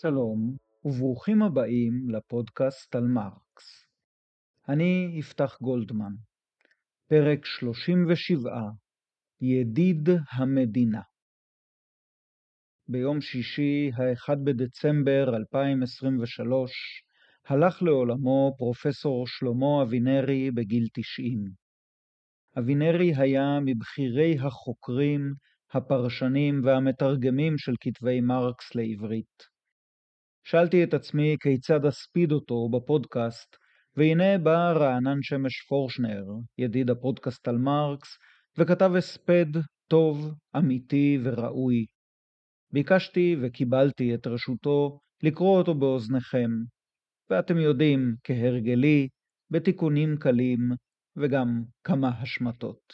Shalom. וברוכים הבאים לפודקאסט על מרקס. אני יפתח גולדמן, פרק 37, ידיד המדינה. ביום שישי, ה-1 בדצמבר 2023, הלך לעולמו פרופסור שלמה אבינרי בגיל 90. אבינרי היה מבכירי החוקרים, הפרשנים והמתרגמים של כתבי מרקס לעברית. שאלתי את עצמי כיצד אספיד אותו בפודקאסט, והנה בא רענן שמש פורשנר, ידיד הפודקאסט על מרקס, וכתב הספד טוב, אמיתי וראוי. ביקשתי וקיבלתי את רשותו לקרוא אותו באוזניכם, ואתם יודעים, כהרגלי, בתיקונים קלים וגם כמה השמטות.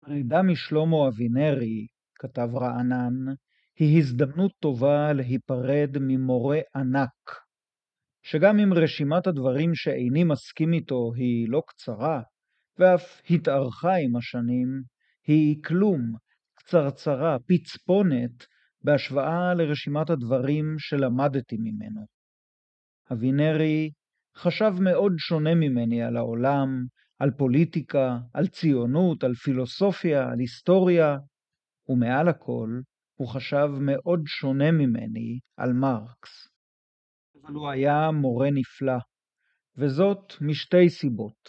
פרידה משלמה אבינרי, כתב רענן, היא הזדמנות טובה להיפרד ממורה ענק, שגם אם רשימת הדברים שאיני מסכים איתו היא לא קצרה, ואף התארכה עם השנים, היא כלום, קצרצרה, פצפונת, בהשוואה לרשימת הדברים שלמדתי ממנו. אבינרי חשב מאוד שונה ממני על העולם, על פוליטיקה, על ציונות, על פילוסופיה, על היסטוריה, ומעל הכל, הוא חשב מאוד שונה ממני על מרקס. אבל הוא היה מורה נפלא, וזאת משתי סיבות.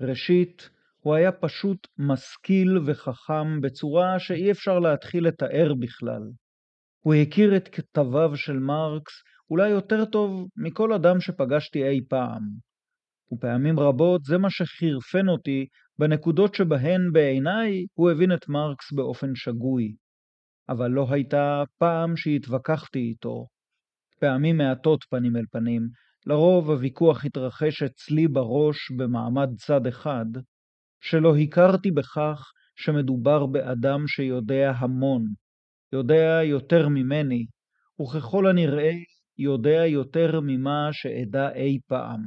ראשית, הוא היה פשוט משכיל וחכם בצורה שאי אפשר להתחיל לתאר בכלל. הוא הכיר את כתביו של מרקס אולי יותר טוב מכל אדם שפגשתי אי פעם. ופעמים רבות זה מה שחירפן אותי בנקודות שבהן בעיניי הוא הבין את מרקס באופן שגוי. אבל לא הייתה פעם שהתווכחתי איתו. פעמים מעטות פנים אל פנים, לרוב הוויכוח התרחש אצלי בראש במעמד צד אחד, שלא הכרתי בכך שמדובר באדם שיודע המון, יודע יותר ממני, וככל הנראה יודע יותר ממה שאדע אי פעם.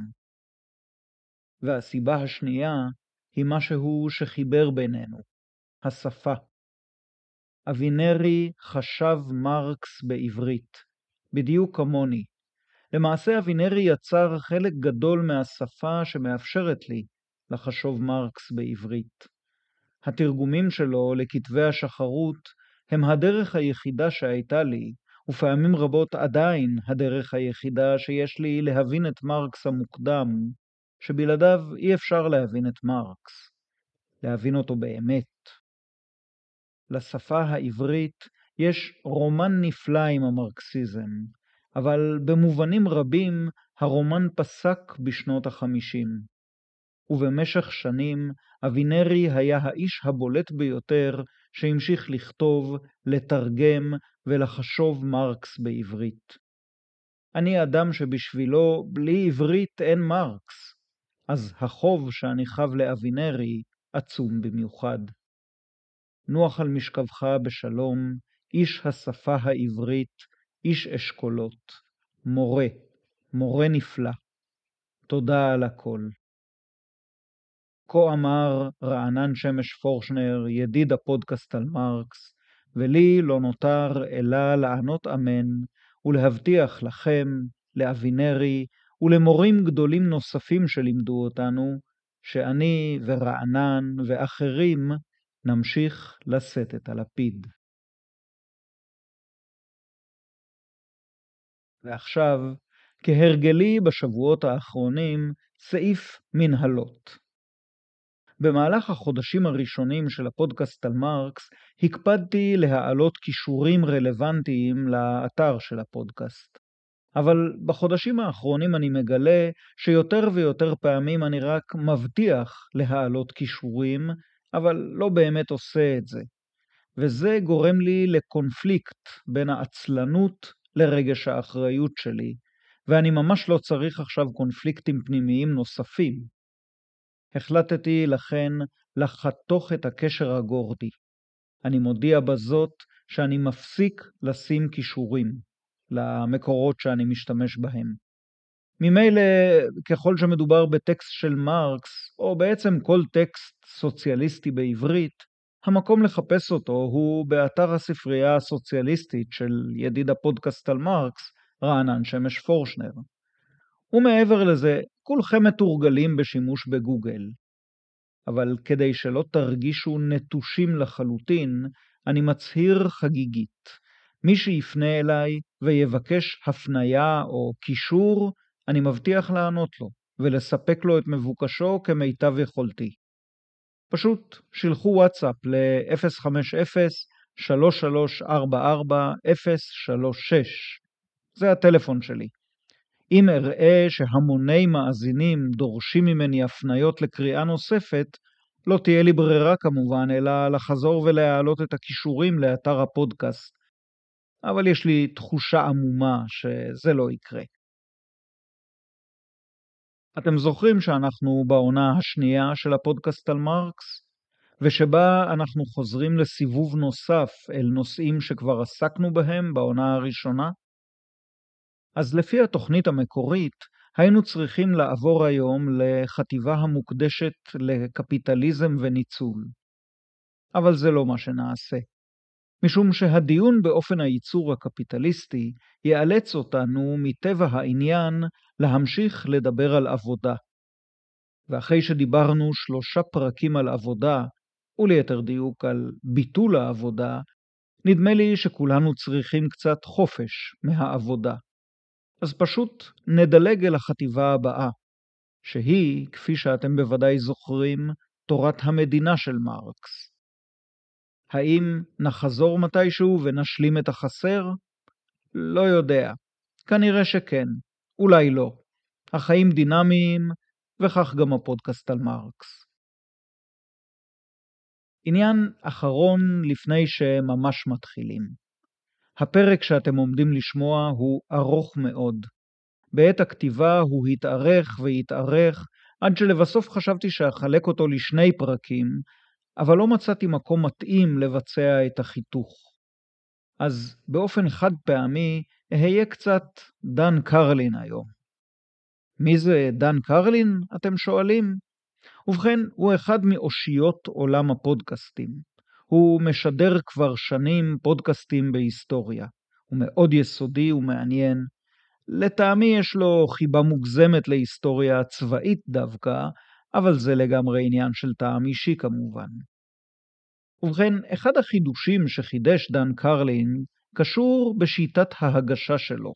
והסיבה השנייה היא משהו שחיבר בינינו, השפה. אבינרי חשב מרקס בעברית, בדיוק כמוני. למעשה אבינרי יצר חלק גדול מהשפה שמאפשרת לי לחשוב מרקס בעברית. התרגומים שלו לכתבי השחרות הם הדרך היחידה שהייתה לי, ופעמים רבות עדיין הדרך היחידה שיש לי להבין את מרקס המוקדם, שבלעדיו אי אפשר להבין את מרקס, להבין אותו באמת. לשפה העברית יש רומן נפלא עם המרקסיזם, אבל במובנים רבים הרומן פסק בשנות החמישים. ובמשך שנים אבינרי היה האיש הבולט ביותר שהמשיך לכתוב, לתרגם ולחשוב מרקס בעברית. אני אדם שבשבילו בלי עברית אין מרקס, אז החוב שאני חב לאבינרי עצום במיוחד. נוח על משכבך בשלום, איש השפה העברית, איש אשכולות, מורה, מורה נפלא. תודה על הכל. כה אמר רענן שמש פורשנר, ידיד הפודקאסט על מרקס, ולי לא נותר אלא לענות אמן ולהבטיח לכם, לאבינרי ולמורים גדולים נוספים שלימדו אותנו, שאני ורענן ואחרים נמשיך לשאת את הלפיד. ועכשיו, כהרגלי בשבועות האחרונים, סעיף מנהלות. במהלך החודשים הראשונים של הפודקאסט על מרקס, הקפדתי להעלות כישורים רלוונטיים לאתר של הפודקאסט. אבל בחודשים האחרונים אני מגלה שיותר ויותר פעמים אני רק מבטיח להעלות כישורים, אבל לא באמת עושה את זה. וזה גורם לי לקונפליקט בין העצלנות לרגש האחריות שלי, ואני ממש לא צריך עכשיו קונפליקטים פנימיים נוספים. החלטתי לכן לחתוך את הקשר הגורדי. אני מודיע בזאת שאני מפסיק לשים כישורים למקורות שאני משתמש בהם. ממילא, ככל שמדובר בטקסט של מרקס, או בעצם כל טקסט סוציאליסטי בעברית, המקום לחפש אותו הוא באתר הספרייה הסוציאליסטית של ידיד הפודקאסט על מרקס, רענן שמש פורשנר. ומעבר לזה, כולכם מתורגלים בשימוש בגוגל. אבל כדי שלא תרגישו נטושים לחלוטין, אני מצהיר חגיגית. מי שיפנה אליי ויבקש הפניה או קישור, אני מבטיח לענות לו, ולספק לו את מבוקשו כמיטב יכולתי. פשוט שילחו וואטסאפ ל-050-3344-036. זה הטלפון שלי. אם אראה שהמוני מאזינים דורשים ממני הפניות לקריאה נוספת, לא תהיה לי ברירה כמובן, אלא לחזור ולהעלות את הכישורים לאתר הפודקאסט. אבל יש לי תחושה עמומה שזה לא יקרה. אתם זוכרים שאנחנו בעונה השנייה של הפודקאסט על מרקס, ושבה אנחנו חוזרים לסיבוב נוסף אל נושאים שכבר עסקנו בהם בעונה הראשונה? אז לפי התוכנית המקורית, היינו צריכים לעבור היום לחטיבה המוקדשת לקפיטליזם וניצול. אבל זה לא מה שנעשה. משום שהדיון באופן הייצור הקפיטליסטי יאלץ אותנו, מטבע העניין, להמשיך לדבר על עבודה. ואחרי שדיברנו שלושה פרקים על עבודה, וליתר דיוק על ביטול העבודה, נדמה לי שכולנו צריכים קצת חופש מהעבודה. אז פשוט נדלג אל החטיבה הבאה, שהיא, כפי שאתם בוודאי זוכרים, תורת המדינה של מרקס. האם נחזור מתישהו ונשלים את החסר? לא יודע. כנראה שכן, אולי לא. החיים דינמיים, וכך גם הפודקאסט על מרקס. עניין אחרון לפני שממש מתחילים. הפרק שאתם עומדים לשמוע הוא ארוך מאוד. בעת הכתיבה הוא התארך והתארך, עד שלבסוף חשבתי שאחלק אותו לשני פרקים, אבל לא מצאתי מקום מתאים לבצע את החיתוך. אז באופן חד פעמי אהיה קצת דן קרלין היום. מי זה דן קרלין, אתם שואלים? ובכן, הוא אחד מאושיות עולם הפודקאסטים. הוא משדר כבר שנים פודקאסטים בהיסטוריה. הוא מאוד יסודי ומעניין. לטעמי יש לו חיבה מוגזמת להיסטוריה הצבאית דווקא, אבל זה לגמרי עניין של טעם אישי כמובן. ובכן, אחד החידושים שחידש דן קרלין קשור בשיטת ההגשה שלו.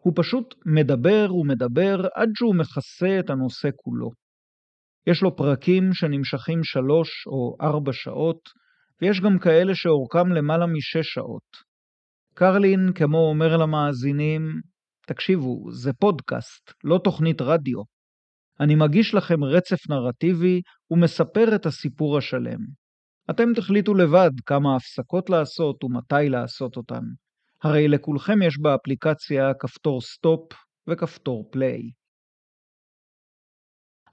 הוא פשוט מדבר ומדבר עד שהוא מכסה את הנושא כולו. יש לו פרקים שנמשכים שלוש או ארבע שעות, ויש גם כאלה שאורכם למעלה משש שעות. קרלין, כמו אומר למאזינים, תקשיבו, זה פודקאסט, לא תוכנית רדיו. אני מגיש לכם רצף נרטיבי ומספר את הסיפור השלם. אתם תחליטו לבד כמה הפסקות לעשות ומתי לעשות אותן. הרי לכולכם יש באפליקציה כפתור stop וכפתור play.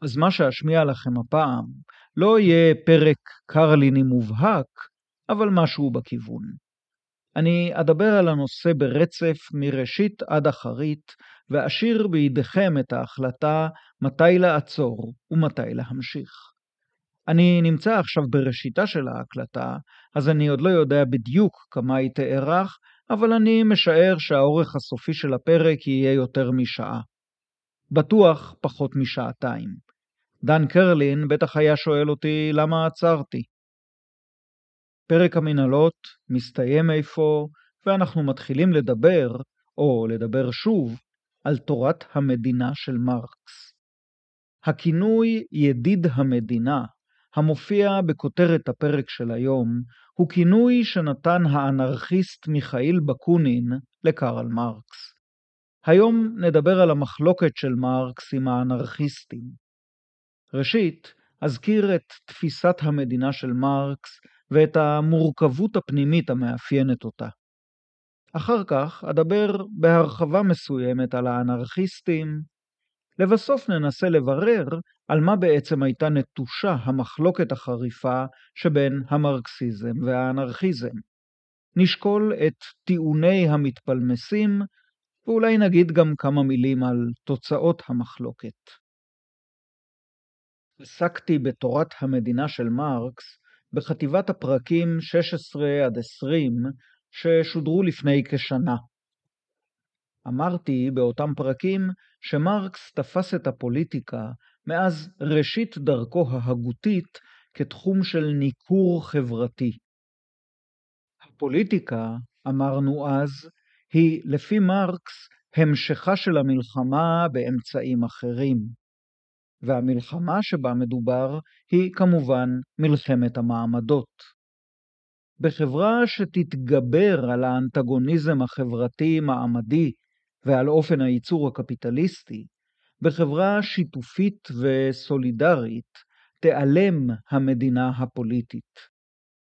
אז מה שאשמיע לכם הפעם לא יהיה פרק קרליני מובהק, אבל משהו בכיוון. אני אדבר על הנושא ברצף מראשית עד אחרית, ואשאיר בידיכם את ההחלטה מתי לעצור ומתי להמשיך. אני נמצא עכשיו בראשיתה של ההקלטה, אז אני עוד לא יודע בדיוק כמה היא תארך, אבל אני משער שהאורך הסופי של הפרק יהיה יותר משעה. בטוח פחות משעתיים. דן קרלין בטח היה שואל אותי למה עצרתי. פרק המנהלות מסתיים איפה, ואנחנו מתחילים לדבר, או לדבר שוב, על תורת המדינה של מרקס. הכינוי ידיד המדינה, המופיע בכותרת הפרק של היום, הוא כינוי שנתן האנרכיסט מיכאיל בקונין לקרל מרקס. היום נדבר על המחלוקת של מרקס עם האנרכיסטים. ראשית, אזכיר את תפיסת המדינה של מרקס ואת המורכבות הפנימית המאפיינת אותה. אחר כך אדבר בהרחבה מסוימת על האנרכיסטים. לבסוף ננסה לברר על מה בעצם הייתה נטושה המחלוקת החריפה שבין המרקסיזם והאנרכיזם. נשקול את טיעוני המתפלמסים, ואולי נגיד גם כמה מילים על תוצאות המחלוקת. עסקתי בתורת המדינה של מרקס בחטיבת הפרקים 16 עד 20 ששודרו לפני כשנה. אמרתי באותם פרקים שמרקס תפס את הפוליטיקה מאז ראשית דרכו ההגותית כתחום של ניכור חברתי. הפוליטיקה, אמרנו אז, היא לפי מרקס המשכה של המלחמה באמצעים אחרים. והמלחמה שבה מדובר היא כמובן מלחמת המעמדות. בחברה שתתגבר על האנטגוניזם החברתי-מעמדי ועל אופן הייצור הקפיטליסטי, בחברה שיתופית וסולידרית תיעלם המדינה הפוליטית.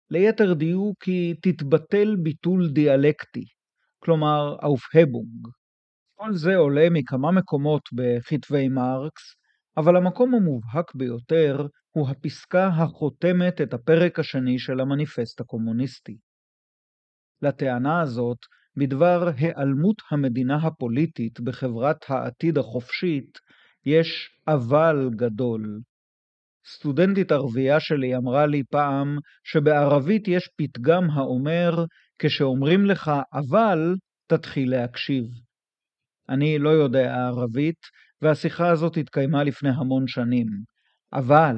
ליתר דיוק היא תתבטל ביטול דיאלקטי, כלומר אופהבונג. כל זה עולה מכמה מקומות בכתבי מרקס, אבל המקום המובהק ביותר הוא הפסקה החותמת את הפרק השני של המניפסט הקומוניסטי. לטענה הזאת בדבר היעלמות המדינה הפוליטית בחברת העתיד החופשית יש אבל גדול. סטודנטית ערבייה שלי אמרה לי פעם שבערבית יש פתגם האומר כשאומרים לך אבל תתחיל להקשיב. אני לא יודע ערבית והשיחה הזאת התקיימה לפני המון שנים. אבל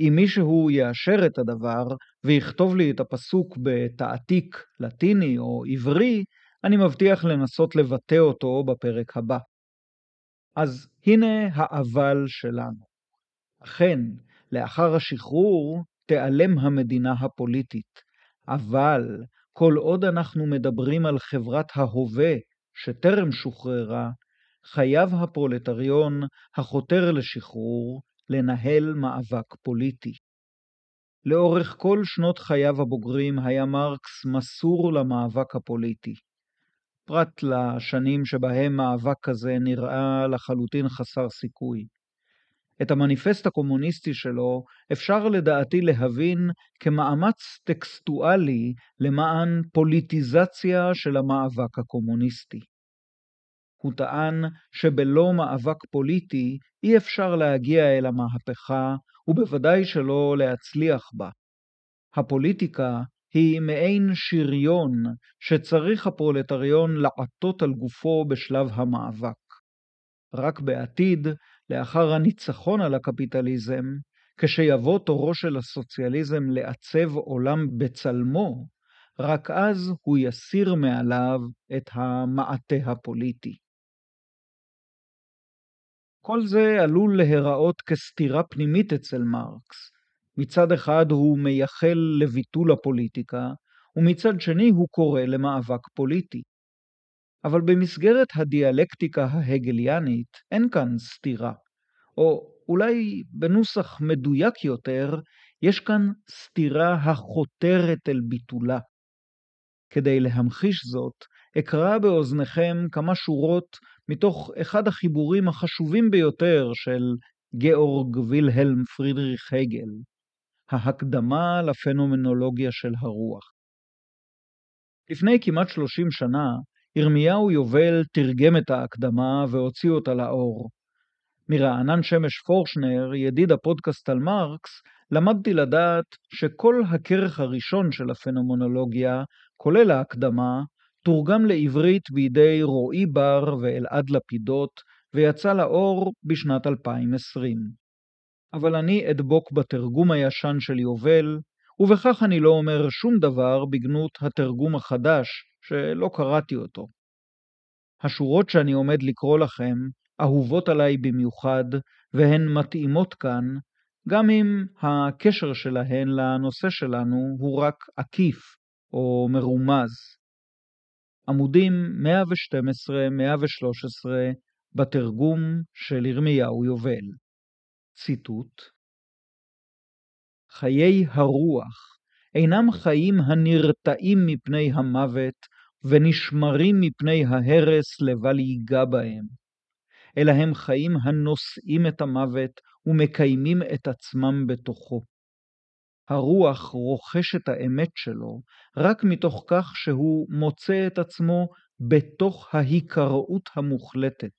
אם מישהו יאשר את הדבר ויכתוב לי את הפסוק בתעתיק לטיני או עברי, אני מבטיח לנסות לבטא אותו בפרק הבא. אז הנה האבל שלנו. אכן, לאחר השחרור תיעלם המדינה הפוליטית, אבל כל עוד אנחנו מדברים על חברת ההווה שטרם שוחררה, חייב הפרולטריון החותר לשחרור לנהל מאבק פוליטי. לאורך כל שנות חייו הבוגרים היה מרקס מסור למאבק הפוליטי. פרט לשנים שבהם מאבק כזה נראה לחלוטין חסר סיכוי. את המניפסט הקומוניסטי שלו אפשר לדעתי להבין כמאמץ טקסטואלי למען פוליטיזציה של המאבק הקומוניסטי. הוא טען שבלא מאבק פוליטי אי אפשר להגיע אל המהפכה, ובוודאי שלא להצליח בה. הפוליטיקה היא מעין שריון שצריך הפרולטריון לעטות על גופו בשלב המאבק. רק בעתיד, לאחר הניצחון על הקפיטליזם, כשיבוא תורו של הסוציאליזם לעצב עולם בצלמו, רק אז הוא יסיר מעליו את המעטה הפוליטי. כל זה עלול להיראות כסתירה פנימית אצל מרקס. מצד אחד הוא מייחל לביטול הפוליטיקה, ומצד שני הוא קורא למאבק פוליטי. אבל במסגרת הדיאלקטיקה ההגליאנית אין כאן סתירה, או אולי בנוסח מדויק יותר, יש כאן סתירה החותרת אל ביטולה. כדי להמחיש זאת, אקרא באוזניכם כמה שורות מתוך אחד החיבורים החשובים ביותר של גאורג וילהלם פרידריך הגל, ההקדמה לפנומנולוגיה של הרוח. לפני כמעט 30 שנה, ירמיהו יובל תרגם את ההקדמה והוציא אותה לאור. מרענן שמש פורשנר, ידיד הפודקאסט על מרקס, למדתי לדעת שכל הכרך הראשון של הפנומנולוגיה, כולל ההקדמה, תורגם לעברית בידי רועי בר ואלעד לפידות, ויצא לאור בשנת 2020. אבל אני אדבוק בתרגום הישן של יובל, ובכך אני לא אומר שום דבר בגנות התרגום החדש, שלא קראתי אותו. השורות שאני עומד לקרוא לכם אהובות עליי במיוחד, והן מתאימות כאן, גם אם הקשר שלהן לנושא שלנו הוא רק עקיף או מרומז. עמודים 112-113 בתרגום של ירמיהו יובל. ציטוט חיי הרוח אינם חיים הנרתעים מפני המוות, ונשמרים מפני ההרס לבל ייגע בהם, אלא הם חיים הנושאים את המוות ומקיימים את עצמם בתוכו. הרוח רוכש את האמת שלו רק מתוך כך שהוא מוצא את עצמו בתוך ההיקראות המוחלטת.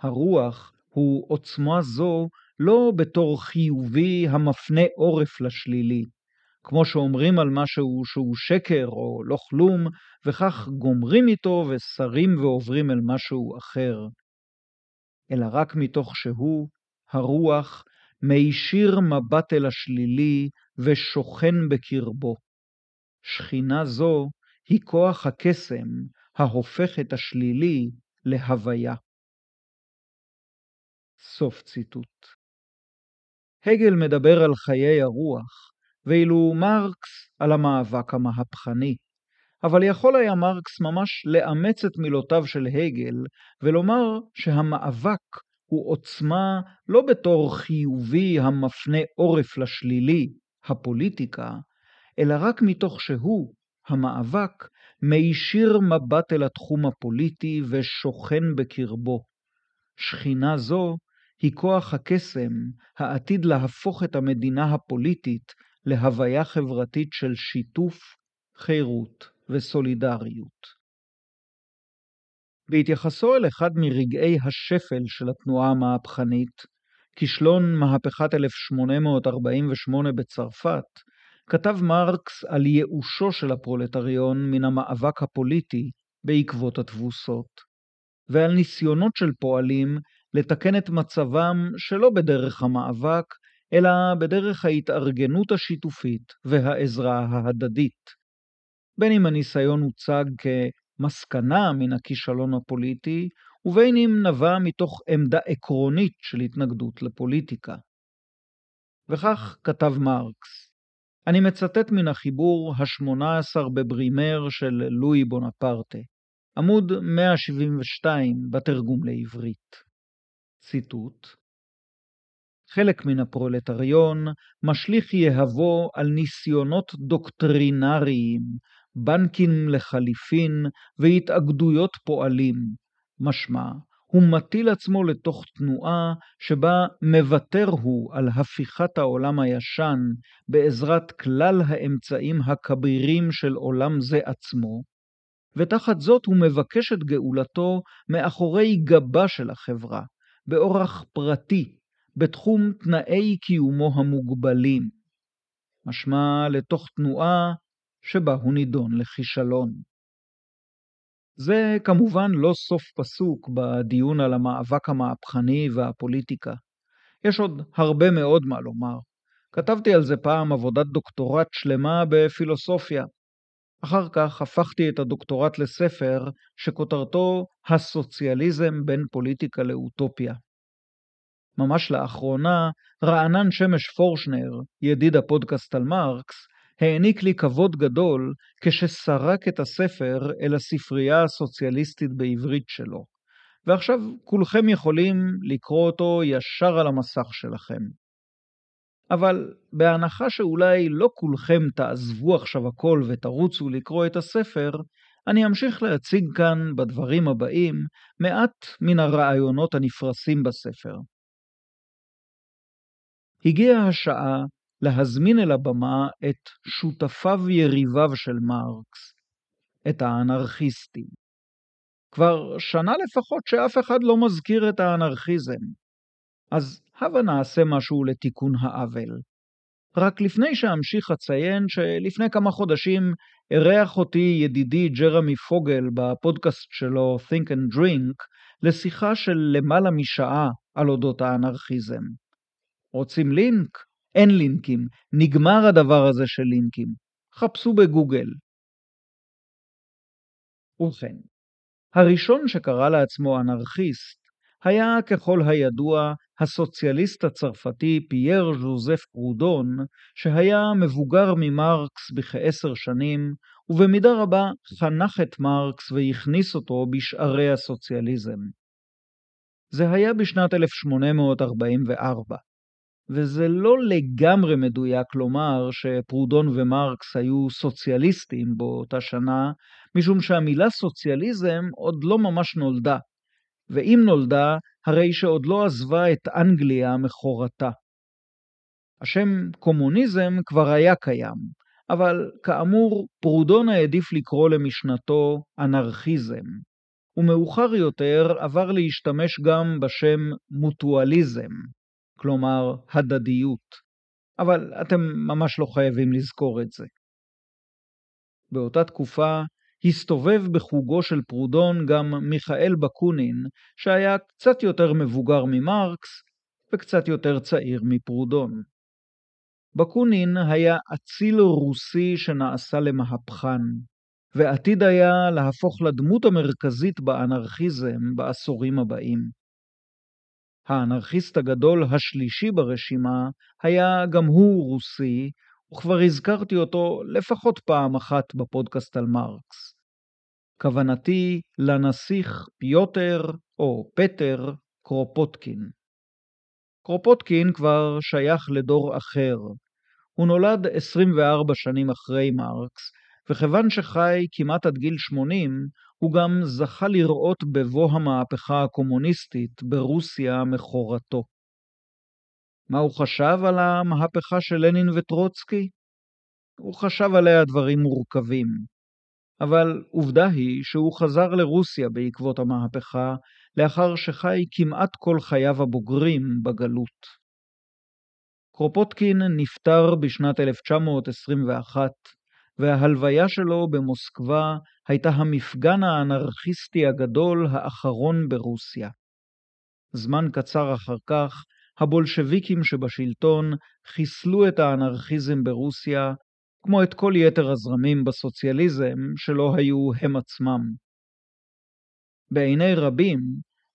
הרוח הוא עוצמה זו לא בתור חיובי המפנה עורף לשלילי, כמו שאומרים על משהו שהוא שקר או לא כלום, וכך גומרים איתו ושרים ועוברים אל משהו אחר, אלא רק מתוך שהוא, הרוח, מישיר מבט אל השלילי ושוכן בקרבו. שכינה זו היא כוח הקסם ההופך את השלילי להוויה. סוף ציטוט. הגל מדבר על חיי הרוח, ואילו מרקס על המאבק המהפכני. אבל יכול היה מרקס ממש לאמץ את מילותיו של הגל ולומר שהמאבק הוא עוצמה לא בתור חיובי המפנה עורף לשלילי, הפוליטיקה, אלא רק מתוך שהוא, המאבק, מישיר מבט אל התחום הפוליטי ושוכן בקרבו. שכינה זו היא כוח הקסם העתיד להפוך את המדינה הפוליטית להוויה חברתית של שיתוף, חירות וסולידריות. בהתייחסו אל אחד מרגעי השפל של התנועה המהפכנית, כישלון מהפכת 1848 בצרפת, כתב מרקס על ייאושו של הפרולטריון מן המאבק הפוליטי בעקבות התבוסות, ועל ניסיונות של פועלים לתקן את מצבם שלא בדרך המאבק, אלא בדרך ההתארגנות השיתופית והעזרה ההדדית. בין אם הניסיון הוצג כמסקנה מן הכישלון הפוליטי, ובין אם נבע מתוך עמדה עקרונית של התנגדות לפוליטיקה. וכך כתב מרקס, אני מצטט מן החיבור ה-18 בברימר של לואי בונפרטה, עמוד 172 בתרגום לעברית. ציטוט חלק מן הפרולטריון משליך יהבו על ניסיונות דוקטרינריים, בנקים לחליפין והתאגדויות פועלים, משמע, הוא מטיל עצמו לתוך תנועה שבה מוותר הוא על הפיכת העולם הישן בעזרת כלל האמצעים הכבירים של עולם זה עצמו, ותחת זאת הוא מבקש את גאולתו מאחורי גבה של החברה, באורח פרטי, בתחום תנאי קיומו המוגבלים, משמע לתוך תנועה שבה הוא נידון לכישלון. זה כמובן לא סוף פסוק בדיון על המאבק המהפכני והפוליטיקה. יש עוד הרבה מאוד מה לומר. כתבתי על זה פעם עבודת דוקטורט שלמה בפילוסופיה. אחר כך הפכתי את הדוקטורט לספר שכותרתו "הסוציאליזם בין פוליטיקה לאוטופיה". ממש לאחרונה, רענן שמש פורשנר, ידיד הפודקאסט על מרקס, העניק לי כבוד גדול כשסרק את הספר אל הספרייה הסוציאליסטית בעברית שלו, ועכשיו כולכם יכולים לקרוא אותו ישר על המסך שלכם. אבל בהנחה שאולי לא כולכם תעזבו עכשיו הכל ותרוצו לקרוא את הספר, אני אמשיך להציג כאן בדברים הבאים מעט מן הרעיונות הנפרסים בספר. הגיעה השעה להזמין אל הבמה את שותפיו יריביו של מרקס, את האנרכיסטים. כבר שנה לפחות שאף אחד לא מזכיר את האנרכיזם, אז הבה נעשה משהו לתיקון העוול. רק לפני שאמשיך אציין שלפני כמה חודשים אירח אותי ידידי ג'רמי פוגל בפודקאסט שלו Think and Drink לשיחה של למעלה משעה על אודות האנרכיזם. רוצים לינק? אין לינקים, נגמר הדבר הזה של לינקים. חפשו בגוגל. ובכן, הראשון שקרא לעצמו אנרכיסט היה ככל הידוע הסוציאליסט הצרפתי פייר ז'וזף פרודון, שהיה מבוגר ממרקס בכעשר שנים, ובמידה רבה חנך את מרקס והכניס אותו בשערי הסוציאליזם. זה היה בשנת 1844. וזה לא לגמרי מדויק לומר שפרודון ומרקס היו סוציאליסטים באותה שנה, משום שהמילה סוציאליזם עוד לא ממש נולדה, ואם נולדה, הרי שעוד לא עזבה את אנגליה מכורתה. השם קומוניזם כבר היה קיים, אבל כאמור, פרודון העדיף לקרוא למשנתו אנרכיזם, ומאוחר יותר עבר להשתמש גם בשם מוטואליזם, כלומר הדדיות, אבל אתם ממש לא חייבים לזכור את זה. באותה תקופה הסתובב בחוגו של פרודון גם מיכאל בקונין, שהיה קצת יותר מבוגר ממרקס וקצת יותר צעיר מפרודון. בקונין היה אציל רוסי שנעשה למהפכן, ועתיד היה להפוך לדמות המרכזית באנרכיזם בעשורים הבאים. האנרכיסט הגדול השלישי ברשימה היה גם הוא רוסי, וכבר הזכרתי אותו לפחות פעם אחת בפודקאסט על מרקס. כוונתי לנסיך פיוטר או פטר קרופוטקין. קרופוטקין כבר שייך לדור אחר. הוא נולד 24 שנים אחרי מרקס, וכיוון שחי כמעט עד גיל 80, הוא גם זכה לראות בבוא המהפכה הקומוניסטית ברוסיה מכורתו. מה הוא חשב על המהפכה של לנין וטרוצקי? הוא חשב עליה דברים מורכבים. אבל עובדה היא שהוא חזר לרוסיה בעקבות המהפכה, לאחר שחי כמעט כל חייו הבוגרים בגלות. קרופוטקין נפטר בשנת 1921, וההלוויה שלו במוסקבה הייתה המפגן האנרכיסטי הגדול האחרון ברוסיה. זמן קצר אחר כך, הבולשביקים שבשלטון חיסלו את האנרכיזם ברוסיה, כמו את כל יתר הזרמים בסוציאליזם שלא היו הם עצמם. בעיני רבים,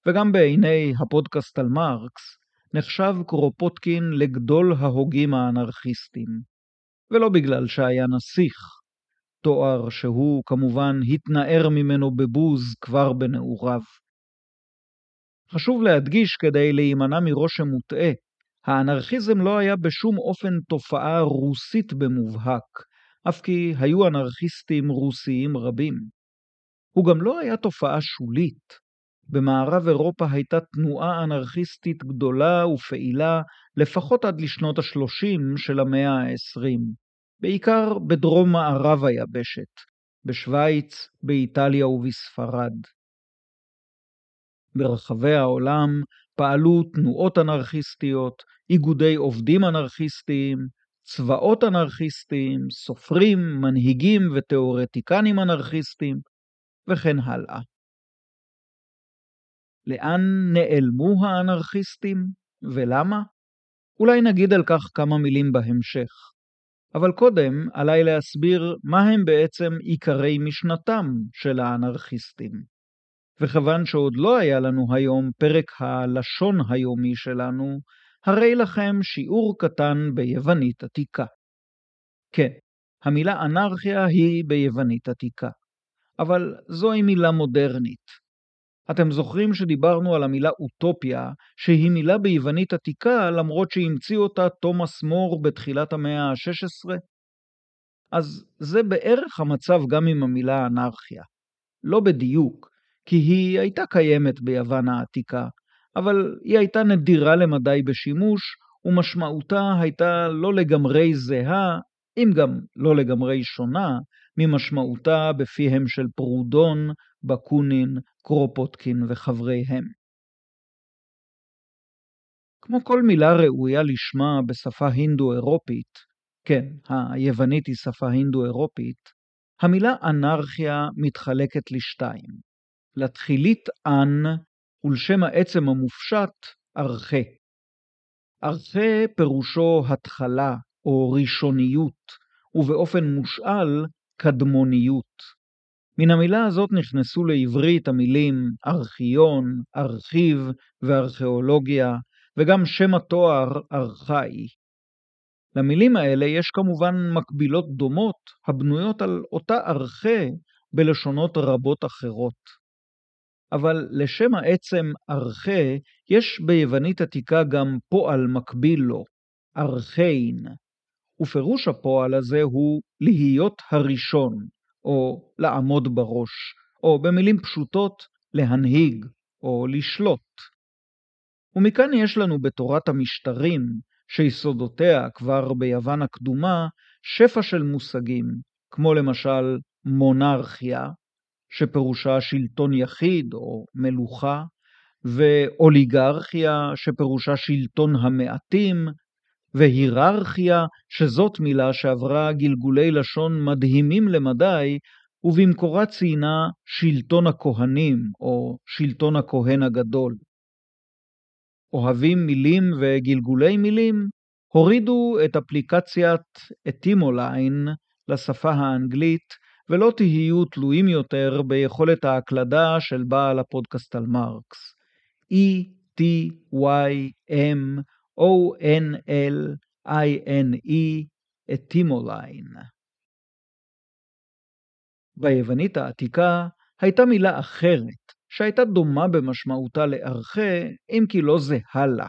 וגם בעיני הפודקאסט על מרקס, נחשב קרופוטקין לגדול ההוגים האנרכיסטים. ולא בגלל שהיה נסיך, תואר שהוא כמובן התנער ממנו בבוז כבר בנעוריו. חשוב להדגיש כדי להימנע מרושם מוטעה, האנרכיזם לא היה בשום אופן תופעה רוסית במובהק, אף כי היו אנרכיסטים רוסיים רבים. הוא גם לא היה תופעה שולית. במערב אירופה הייתה תנועה אנרכיסטית גדולה ופעילה לפחות עד לשנות ה-30 של המאה ה-20, בעיקר בדרום-מערב היבשת, בשוויץ, באיטליה ובספרד. ברחבי העולם פעלו תנועות אנרכיסטיות, איגודי עובדים אנרכיסטיים, צבאות אנרכיסטיים, סופרים, מנהיגים ותיאורטיקנים אנרכיסטיים, וכן הלאה. לאן נעלמו האנרכיסטים ולמה? אולי נגיד על כך כמה מילים בהמשך. אבל קודם עליי להסביר מה הם בעצם עיקרי משנתם של האנרכיסטים. וכיוון שעוד לא היה לנו היום פרק הלשון היומי שלנו, הרי לכם שיעור קטן ביוונית עתיקה. כן, המילה אנרכיה היא ביוונית עתיקה, אבל זוהי מילה מודרנית, אתם זוכרים שדיברנו על המילה אוטופיה, שהיא מילה ביוונית עתיקה, למרות שהמציא אותה תומאס מור בתחילת המאה ה-16? אז זה בערך המצב גם עם המילה אנרכיה. לא בדיוק, כי היא הייתה קיימת ביוון העתיקה, אבל היא הייתה נדירה למדי בשימוש, ומשמעותה הייתה לא לגמרי זהה, אם גם לא לגמרי שונה, ממשמעותה בפיהם של פרודון, בקונין, קרופוטקין וחבריהם. כמו כל מילה ראויה לשמה בשפה הינדו-אירופית, כן, היוונית היא שפה הינדו-אירופית, המילה אנרכיה מתחלקת לשתיים, לתחילית אנ ולשם העצם המופשט ארכה. ארכה פירושו התחלה או ראשוניות, ובאופן מושאל קדמוניות. מן המילה הזאת נכנסו לעברית המילים ארכיון, ארכיב וארכיאולוגיה, וגם שם התואר ארכאי. למילים האלה יש כמובן מקבילות דומות הבנויות על אותה ארכה בלשונות רבות אחרות. אבל לשם העצם ארכה יש ביוונית עתיקה גם פועל מקביל לו, ארכיין, ופירוש הפועל הזה הוא להיות הראשון, או לעמוד בראש, או במילים פשוטות, להנהיג או לשלוט. ומכאן יש לנו בתורת המשטרים, שיסודותיה כבר ביוון הקדומה, שפע של מושגים, כמו למשל מונרכיה, שפירושה שלטון יחיד או מלוכה, ואוליגרכיה, שפירושה שלטון המעטים, והיררכיה, שזאת מילה שעברה גלגולי לשון מדהימים למדי, ובמקורה ציינה שלטון הכהנים, או שלטון הכהן הגדול. אוהבים מילים וגלגולי מילים, הורידו את אפליקציית אטימוליין לשפה האנגלית, ולא תהיו תלויים יותר ביכולת ההקלדה של בעל הפודקאסט על מרקס. E-T-Y-M-O-N-L-I-N-E, אטימוליין. ביוונית העתיקה הייתה מילה אחרת, שהייתה דומה במשמעותה לארחה, אם כי לא זהה לה.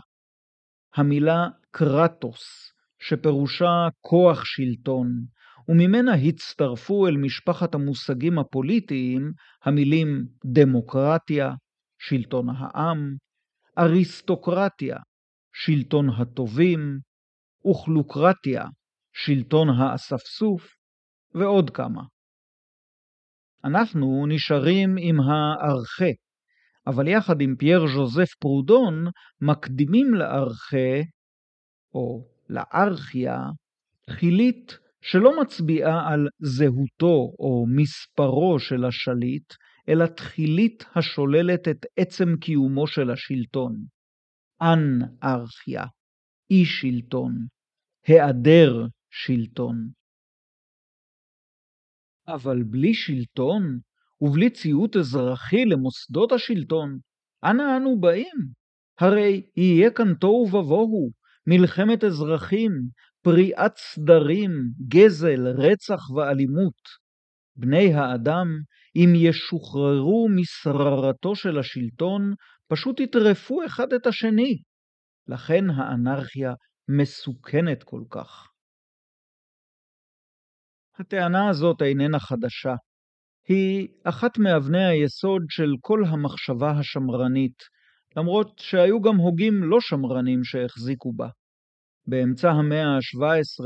המילה קרטוס, שפירושה כוח שלטון, וממנה הצטרפו אל משפחת המושגים הפוליטיים המילים דמוקרטיה, שלטון העם, אריסטוקרטיה, שלטון הטובים, אוכלוקרטיה, שלטון האספסוף, ועוד כמה. אנחנו נשארים עם הארחה, אבל יחד עם פייר ז'וזף פרודון מקדימים לארחה, או לארכיה, תחילית שלא מצביעה על זהותו או מספרו של השליט, אלא תחילית השוללת את עצם קיומו של השלטון. אנרכיה, אי שלטון, היעדר שלטון. אבל בלי שלטון ובלי ציות אזרחי למוסדות השלטון, אנה אנו באים? הרי יהיה כאן תוהו ובוהו, מלחמת אזרחים, פריעת סדרים, גזל, רצח ואלימות. בני האדם, אם ישוחררו משררתו של השלטון, פשוט יטרפו אחד את השני. לכן האנרכיה מסוכנת כל כך. הטענה הזאת איננה חדשה. היא אחת מאבני היסוד של כל המחשבה השמרנית, למרות שהיו גם הוגים לא שמרנים שהחזיקו בה. באמצע המאה ה-17,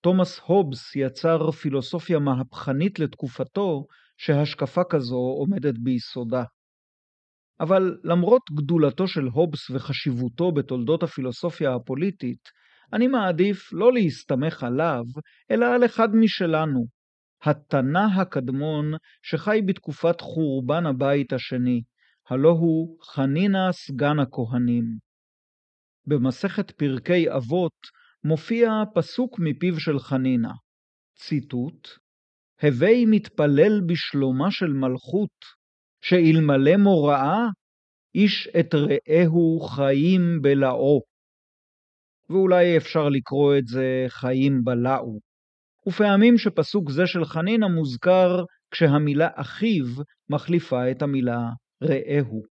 תומאס הובס יצר פילוסופיה מהפכנית לתקופתו, שהשקפה כזו עומדת ביסודה. אבל למרות גדולתו של הובס וחשיבותו בתולדות הפילוסופיה הפוליטית, אני מעדיף לא להסתמך עליו, אלא על אחד משלנו, התנא הקדמון שחי בתקופת חורבן הבית השני, הלא הוא חנינא סגן הכהנים. במסכת פרקי אבות מופיע פסוק מפיו של חנינא, ציטוט: הווי מתפלל בשלומה של מלכות, שאלמלא מוראה, איש את רעהו חיים בלעו. ואולי אפשר לקרוא את זה חיים בלעו. ופעמים שפסוק זה של חנינא מוזכר כשהמילה אחיו מחליפה את המילה רעהו.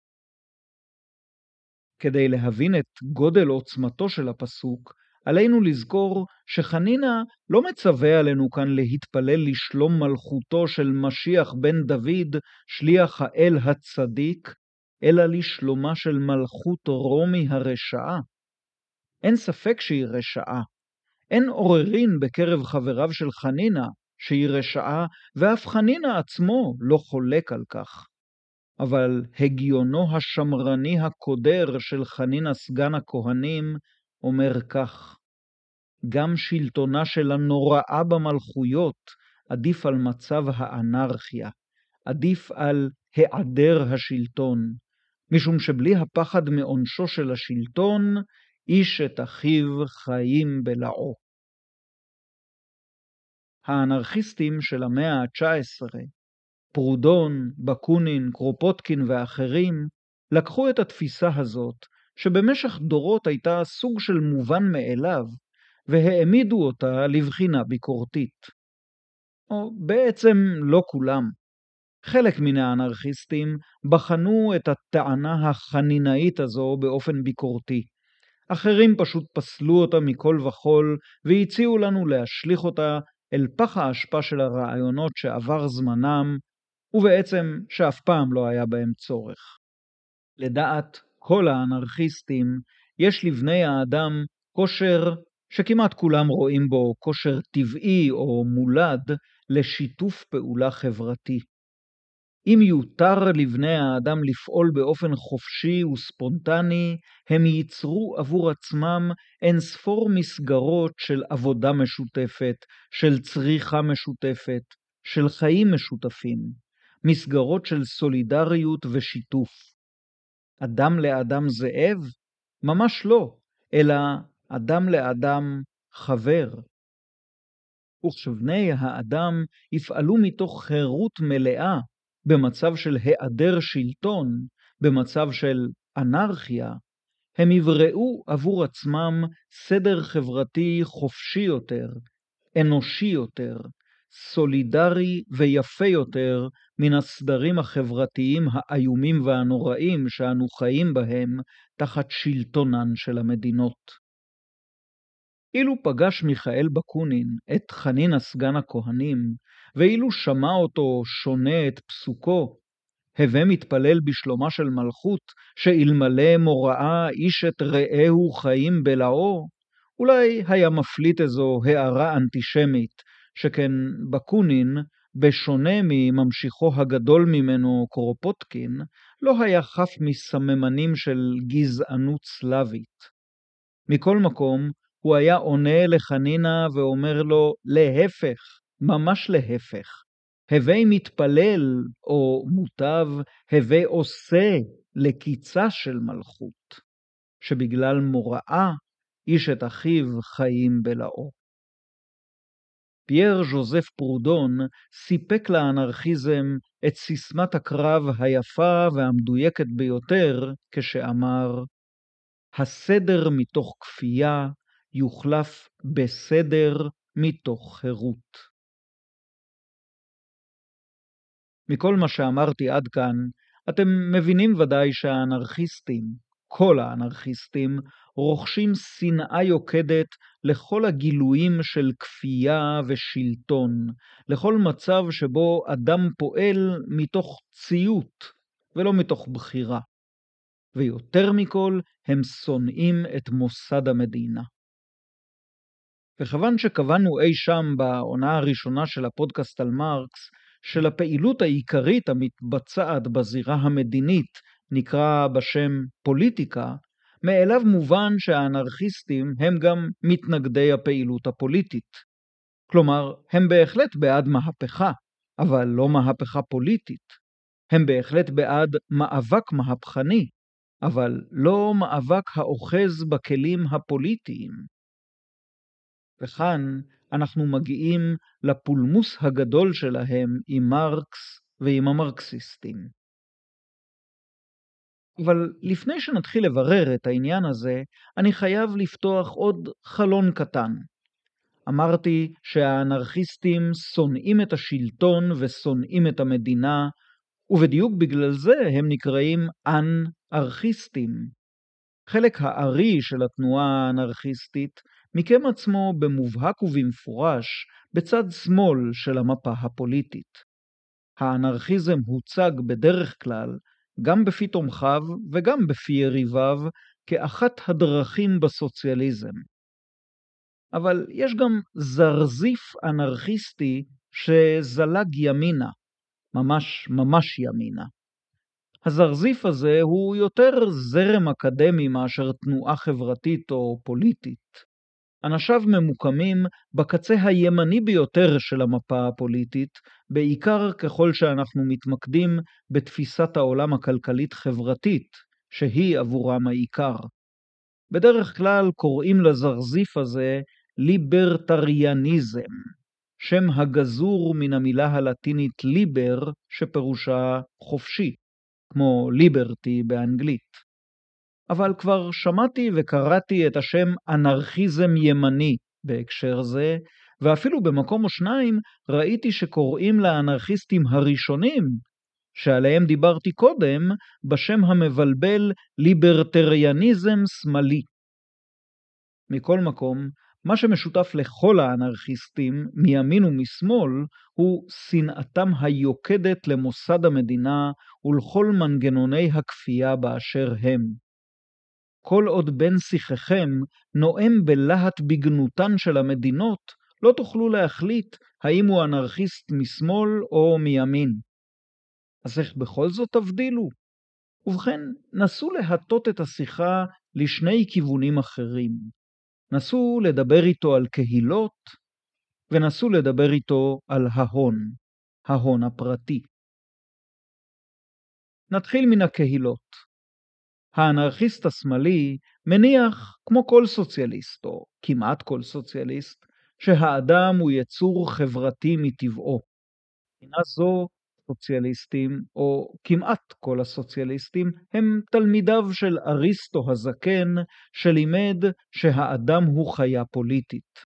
כדי להבין את גודל עוצמתו של הפסוק, עלינו לזכור שחנינא לא מצווה עלינו כאן להתפלל לשלום מלכותו של משיח בן דוד, שליח האל הצדיק, אלא לשלומה של מלכות רומי הרשעה. אין ספק שהיא רשעה. אין עוררין בקרב חבריו של חנינא שהיא רשעה, ואף חנינא עצמו לא חולק על כך. אבל הגיונו השמרני הקודר של חנינא סגן הכהנים אומר כך: גם שלטונה של הנוראה במלכויות עדיף על מצב האנרכיה, עדיף על היעדר השלטון, משום שבלי הפחד מעונשו של השלטון, איש את אחיו חיים בלעו. האנרכיסטים של המאה ה-19, פרודון, בקונין, קרופוטקין ואחרים, לקחו את התפיסה הזאת, שבמשך דורות הייתה סוג של מובן מאליו, והעמידו אותה לבחינה ביקורתית. או בעצם לא כולם. חלק מן האנרכיסטים בחנו את הטענה החנינאית הזו באופן ביקורתי, אחרים פשוט פסלו אותה מכל וכול והציעו לנו להשליך אותה אל פח האשפה של הרעיונות שעבר זמנם, ובעצם שאף פעם לא היה בהם צורך. לדעת כל האנרכיסטים, יש לבני האדם כושר שכמעט כולם רואים בו כושר טבעי או מולד לשיתוף פעולה חברתי. אם יותר לבני האדם לפעול באופן חופשי וספונטני, הם ייצרו עבור עצמם אין ספור מסגרות של עבודה משותפת, של צריכה משותפת, של חיים משותפים, מסגרות של סולידריות ושיתוף. אדם לאדם זאב? ממש לא, אלא אדם לאדם חבר. וכשבני האדם יפעלו מתוך חירות מלאה, במצב של היעדר שלטון, במצב של אנרכיה, הם יבראו עבור עצמם סדר חברתי חופשי יותר, אנושי יותר, סולידרי ויפה יותר מן הסדרים החברתיים האיומים והנוראים שאנו חיים בהם תחת שלטונן של המדינות. אילו פגש מיכאל בקונין את חנינא סגן הכהנים, ואילו שמע אותו שונה את פסוקו, הווה מתפלל בשלומה של מלכות, שאלמלא מוראה איש את רעהו חיים בלעו, אולי היה מפליט איזו הערה אנטישמית, שכן בקונין, בשונה מממשיכו הגדול ממנו קורופוטקין, לא היה חף מסממנים של גזענות סלאבית. מכל מקום, הוא היה עונה לחנינה ואומר לו, להפך, ממש להפך. הווי מתפלל, או מוטב, הווי עושה לקיצה של מלכות, שבגלל מוראה איש את אחיו חיים בלאו. פייר ז'וזף פרודון סיפק לאנרכיזם את סיסמת הקרב היפה והמדויקת ביותר כשאמר, הסדר מתוך כפייה יוחלף בסדר מתוך חירות. מכל מה שאמרתי עד כאן, אתם מבינים ודאי שהאנרכיסטים, כל האנרכיסטים, רוכשים שנאה יוקדת לכל הגילויים של כפייה ושלטון, לכל מצב שבו אדם פועל מתוך ציות ולא מתוך בחירה. ויותר מכל, הם שונאים את מוסד המדינה. וכיוון שקבענו אי שם בעונה הראשונה של הפודקאסט על מרקס, שלפעילות העיקרית המתבצעת בזירה המדינית נקרא בשם פוליטיקה, מאליו מובן שהאנרכיסטים הם גם מתנגדי הפעילות הפוליטית. כלומר, הם בהחלט בעד מהפכה, אבל לא מהפכה פוליטית. הם בהחלט בעד מאבק מהפכני, אבל לא מאבק האוחז בכלים הפוליטיים. וכאן אנחנו מגיעים לפולמוס הגדול שלהם עם מרקס ועם המרקסיסטים. אבל לפני שנתחיל לברר את העניין הזה, אני חייב לפתוח עוד חלון קטן. אמרתי שהאנרכיסטים שונאים את השלטון ושונאים את המדינה, ובדיוק בגלל זה הם נקראים אנרכיסטים. חלק הארי של התנועה האנרכיסטית מיקם עצמו במובהק ובמפורש בצד שמאל של המפה הפוליטית. האנרכיזם הוצג בדרך כלל, גם בפי תומכיו וגם בפי יריביו, כאחת הדרכים בסוציאליזם. אבל יש גם זרזיף אנרכיסטי שזלג ימינה, ממש ממש ימינה. הזרזיף הזה הוא יותר זרם אקדמי מאשר תנועה חברתית או פוליטית. אנשיו ממוקמים בקצה הימני ביותר של המפה הפוליטית, בעיקר ככל שאנחנו מתמקדים בתפיסת העולם הכלכלית-חברתית, שהיא עבורם העיקר. בדרך כלל קוראים לזרזיף הזה ליברטריאניזם, שם הגזור מן המילה הלטינית ליבר, שפירושה חופשי, כמו ליברטי באנגלית. אבל כבר שמעתי וקראתי את השם אנרכיזם ימני בהקשר זה, ואפילו במקום או שניים ראיתי שקוראים לאנרכיסטים הראשונים, שעליהם דיברתי קודם, בשם המבלבל ליברטריאניזם שמאלי. מכל מקום, מה שמשותף לכל האנרכיסטים, מימין ומשמאל, הוא שנאתם היוקדת למוסד המדינה ולכל מנגנוני הכפייה באשר הם. כל עוד בן שיחכם נואם בלהט בגנותן של המדינות, לא תוכלו להחליט האם הוא אנרכיסט משמאל או מימין. אז איך בכל זאת תבדילו? ובכן, נסו להטות את השיחה לשני כיוונים אחרים. נסו לדבר איתו על קהילות, ונסו לדבר איתו על ההון, ההון הפרטי. נתחיל מן הקהילות. האנרכיסט השמאלי מניח, כמו כל סוציאליסט, או כמעט כל סוציאליסט, שהאדם הוא יצור חברתי מטבעו. מבחינה זו, סוציאליסטים, או כמעט כל הסוציאליסטים, הם תלמידיו של אריסטו הזקן, שלימד שהאדם הוא חיה פוליטית.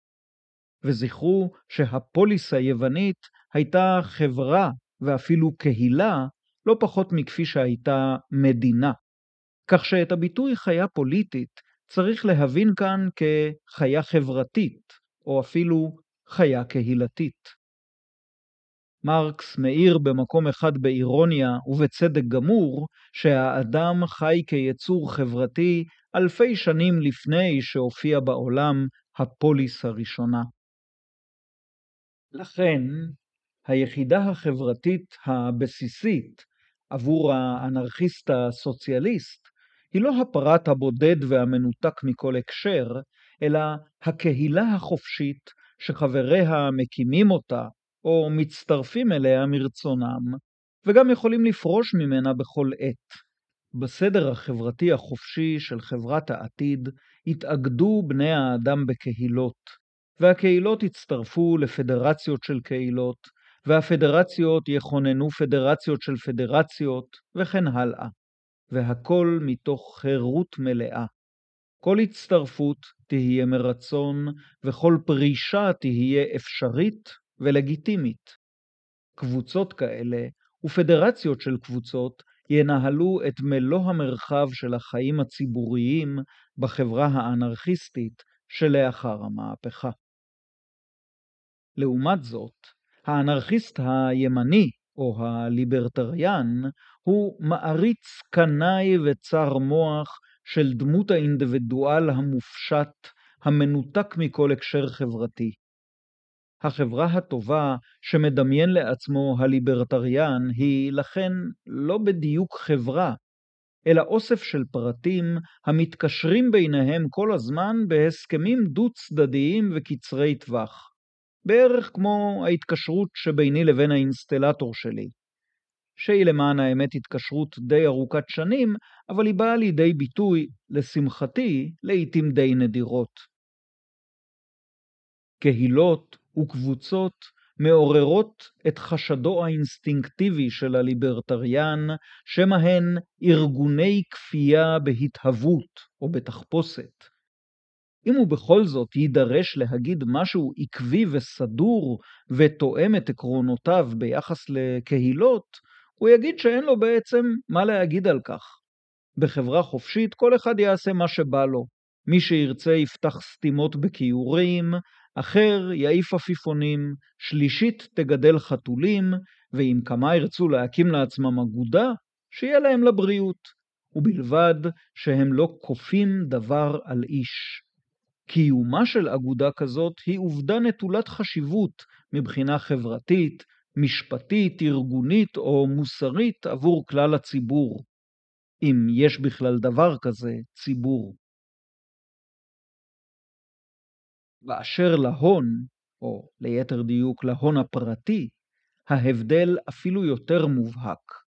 וזכרו שהפוליס היוונית הייתה חברה ואפילו קהילה לא פחות מכפי שהייתה מדינה. כך שאת הביטוי חיה פוליטית צריך להבין כאן כחיה חברתית, או אפילו חיה קהילתית. מרקס מאיר במקום אחד באירוניה, ובצדק גמור, שהאדם חי כיצור חברתי אלפי שנים לפני שהופיע בעולם הפוליס הראשונה. לכן, היחידה החברתית הבסיסית עבור האנרכיסט הסוציאליסט היא לא הפרט הבודד והמנותק מכל הקשר, אלא הקהילה החופשית שחבריה מקימים אותה או מצטרפים אליה מרצונם, וגם יכולים לפרוש ממנה בכל עת. בסדר החברתי החופשי של חברת העתיד התאגדו בני האדם בקהילות, והקהילות הצטרפו לפדרציות של קהילות, והפדרציות יכוננו פדרציות של פדרציות, וכן הלאה. והכל מתוך חירות מלאה. כל הצטרפות תהיה מרצון, וכל פרישה תהיה אפשרית ולגיטימית. קבוצות כאלה ופדרציות של קבוצות ינהלו את מלוא המרחב של החיים הציבוריים בחברה האנרכיסטית שלאחר המהפכה. לעומת זאת, האנרכיסט הימני או הליברטריאן הוא מעריץ קנאי וצר מוח של דמות האינדיבידואל המופשט, המנותק מכל הקשר חברתי. החברה הטובה שמדמיין לעצמו הליברטריאן היא לכן לא בדיוק חברה, אלא אוסף של פרטים המתקשרים ביניהם כל הזמן בהסכמים דו-צדדיים וקצרי טווח. בערך כמו ההתקשרות שביני לבין האינסטלטור שלי. שהיא למען האמת התקשרות די ארוכת שנים, אבל היא באה לידי ביטוי, לשמחתי, לעתים די נדירות. קהילות וקבוצות מעוררות את חשדו האינסטינקטיבי של הליברטריאן, שמא הן ארגוני כפייה בהתהוות או בתחפושת. אם הוא בכל זאת יידרש להגיד משהו עקבי וסדור ותואם את עקרונותיו ביחס לקהילות, הוא יגיד שאין לו בעצם מה להגיד על כך. בחברה חופשית כל אחד יעשה מה שבא לו. מי שירצה יפתח סתימות בכיורים, אחר יעיף עפיפונים, שלישית תגדל חתולים, ואם כמה ירצו להקים לעצמם אגודה, שיהיה להם לבריאות, ובלבד שהם לא כופים דבר על איש. קיומה של אגודה כזאת היא עובדה נטולת חשיבות מבחינה חברתית, משפטית, ארגונית או מוסרית עבור כלל הציבור, אם יש בכלל דבר כזה ציבור. באשר להון, או ליתר דיוק להון הפרטי, ההבדל אפילו יותר מובהק.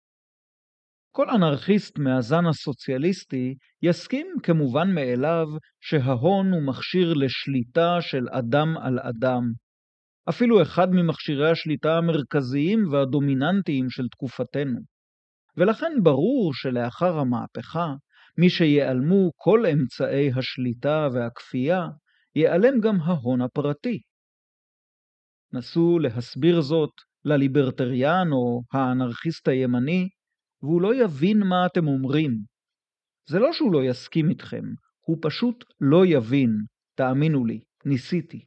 כל אנרכיסט מהזן הסוציאליסטי יסכים כמובן מאליו שההון הוא מכשיר לשליטה של אדם על אדם. אפילו אחד ממכשירי השליטה המרכזיים והדומיננטיים של תקופתנו. ולכן ברור שלאחר המהפכה, מי שיעלמו כל אמצעי השליטה והכפייה, ייעלם גם ההון הפרטי. נסו להסביר זאת לליברטריאן או האנרכיסט הימני והוא לא יבין מה אתם אומרים. זה לא שהוא לא יסכים איתכם, הוא פשוט לא יבין. תאמינו לי, ניסיתי.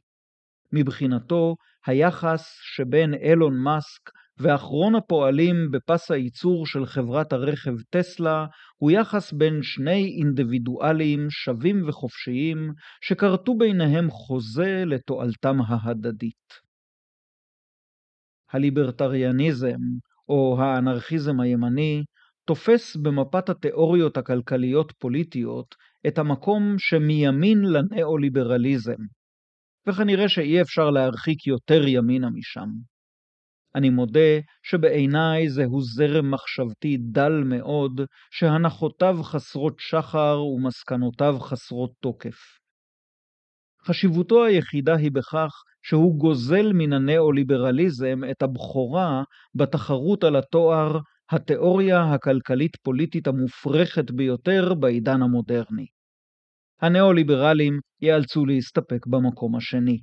מבחינתו, היחס שבין אילון מאסק ואחרון הפועלים בפס הייצור של חברת הרכב טסלה הוא יחס בין שני אינדיבידואלים שווים וחופשיים שכרתו ביניהם חוזה לתועלתם ההדדית. הליברטריאניזם, או האנרכיזם הימני, תופס במפת התיאוריות הכלכליות-פוליטיות את המקום שמימין לנאו-ליברליזם, וכנראה שאי אפשר להרחיק יותר ימינה משם. אני מודה שבעיניי זהו זרם מחשבתי דל מאוד, שהנחותיו חסרות שחר ומסקנותיו חסרות תוקף. חשיבותו היחידה היא בכך שהוא גוזל מן הנאו-ליברליזם את הבכורה בתחרות על התואר התיאוריה הכלכלית-פוליטית המופרכת ביותר בעידן המודרני. הנאו-ליברלים ייאלצו להסתפק במקום השני.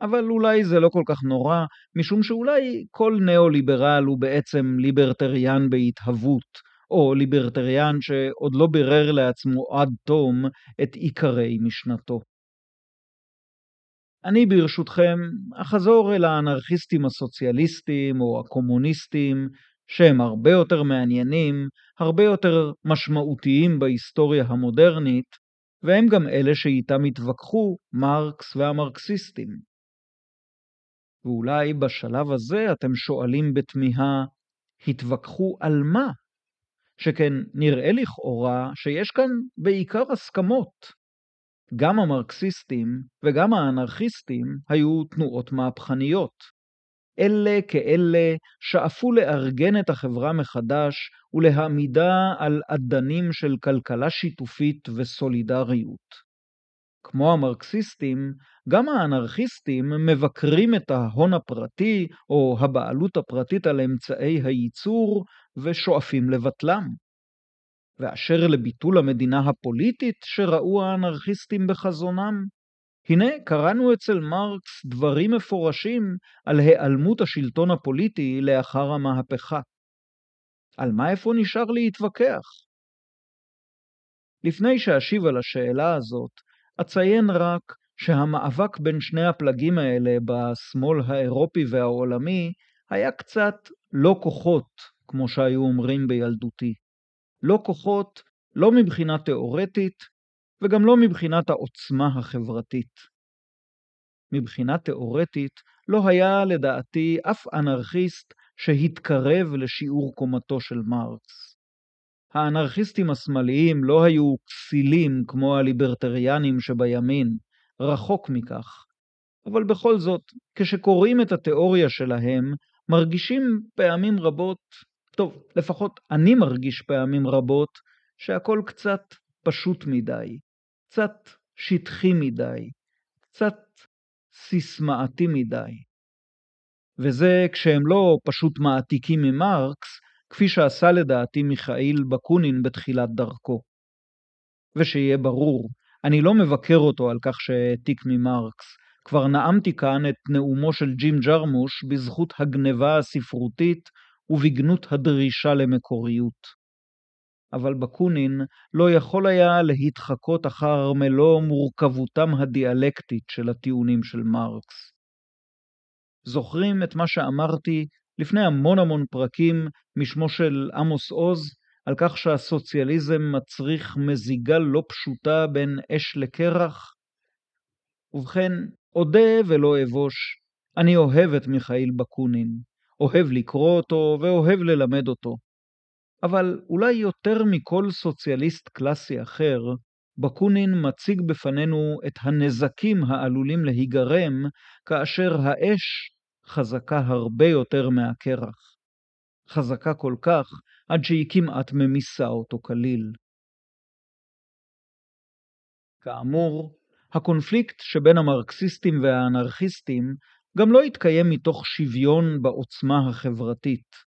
אבל אולי זה לא כל כך נורא, משום שאולי כל נאו-ליברל הוא בעצם ליברטריאן בהתהוות, או ליברטריאן שעוד לא בירר לעצמו עד תום את עיקרי משנתו. אני ברשותכם אחזור אל האנרכיסטים הסוציאליסטים או הקומוניסטים, שהם הרבה יותר מעניינים, הרבה יותר משמעותיים בהיסטוריה המודרנית, והם גם אלה שאיתם התווכחו מרקס והמרקסיסטים. ואולי בשלב הזה אתם שואלים בתמיהה, התווכחו על מה? שכן נראה לכאורה שיש כאן בעיקר הסכמות. גם המרקסיסטים וגם האנרכיסטים היו תנועות מהפכניות. אלה כאלה שאפו לארגן את החברה מחדש ולהעמידה על אדנים של כלכלה שיתופית וסולידריות. כמו המרקסיסטים, גם האנרכיסטים מבקרים את ההון הפרטי או הבעלות הפרטית על אמצעי הייצור ושואפים לבטלם. ואשר לביטול המדינה הפוליטית שראו האנרכיסטים בחזונם, הנה קראנו אצל מרקס דברים מפורשים על היעלמות השלטון הפוליטי לאחר המהפכה. על מה איפה נשאר להתווכח? לפני שאשיב על השאלה הזאת, אציין רק שהמאבק בין שני הפלגים האלה בשמאל האירופי והעולמי היה קצת לא כוחות, כמו שהיו אומרים בילדותי. לא כוחות, לא מבחינה תאורטית וגם לא מבחינת העוצמה החברתית. מבחינה תאורטית לא היה לדעתי אף אנרכיסט שהתקרב לשיעור קומתו של מרקס. האנרכיסטים השמאליים לא היו כסילים כמו הליברטריאנים שבימין, רחוק מכך. אבל בכל זאת, כשקוראים את התיאוריה שלהם, מרגישים פעמים רבות טוב, לפחות אני מרגיש פעמים רבות שהכל קצת פשוט מדי, קצת שטחי מדי, קצת סיסמאתי מדי. וזה כשהם לא פשוט מעתיקים ממרקס, כפי שעשה לדעתי מיכאיל בקונין בתחילת דרכו. ושיהיה ברור, אני לא מבקר אותו על כך שהעתיק ממרקס, כבר נאמתי כאן את נאומו של ג'ים ג'רמוש בזכות הגניבה הספרותית ובגנות הדרישה למקוריות. אבל בקונין לא יכול היה להתחקות אחר מלוא מורכבותם הדיאלקטית של הטיעונים של מרקס. זוכרים את מה שאמרתי לפני המון המון פרקים משמו של עמוס עוז, על כך שהסוציאליזם מצריך מזיגה לא פשוטה בין אש לקרח? ובכן, אודה ולא אבוש, אני אוהב את מיכאיל בקונין, אוהב לקרוא אותו ואוהב ללמד אותו. אבל אולי יותר מכל סוציאליסט קלאסי אחר, בקונין מציג בפנינו את הנזקים העלולים להיגרם כאשר האש חזקה הרבה יותר מהקרח. חזקה כל כך עד שהיא כמעט ממיסה אותו כליל. כאמור, הקונפליקט שבין המרקסיסטים והאנרכיסטים גם לא יתקיים מתוך שוויון בעוצמה החברתית.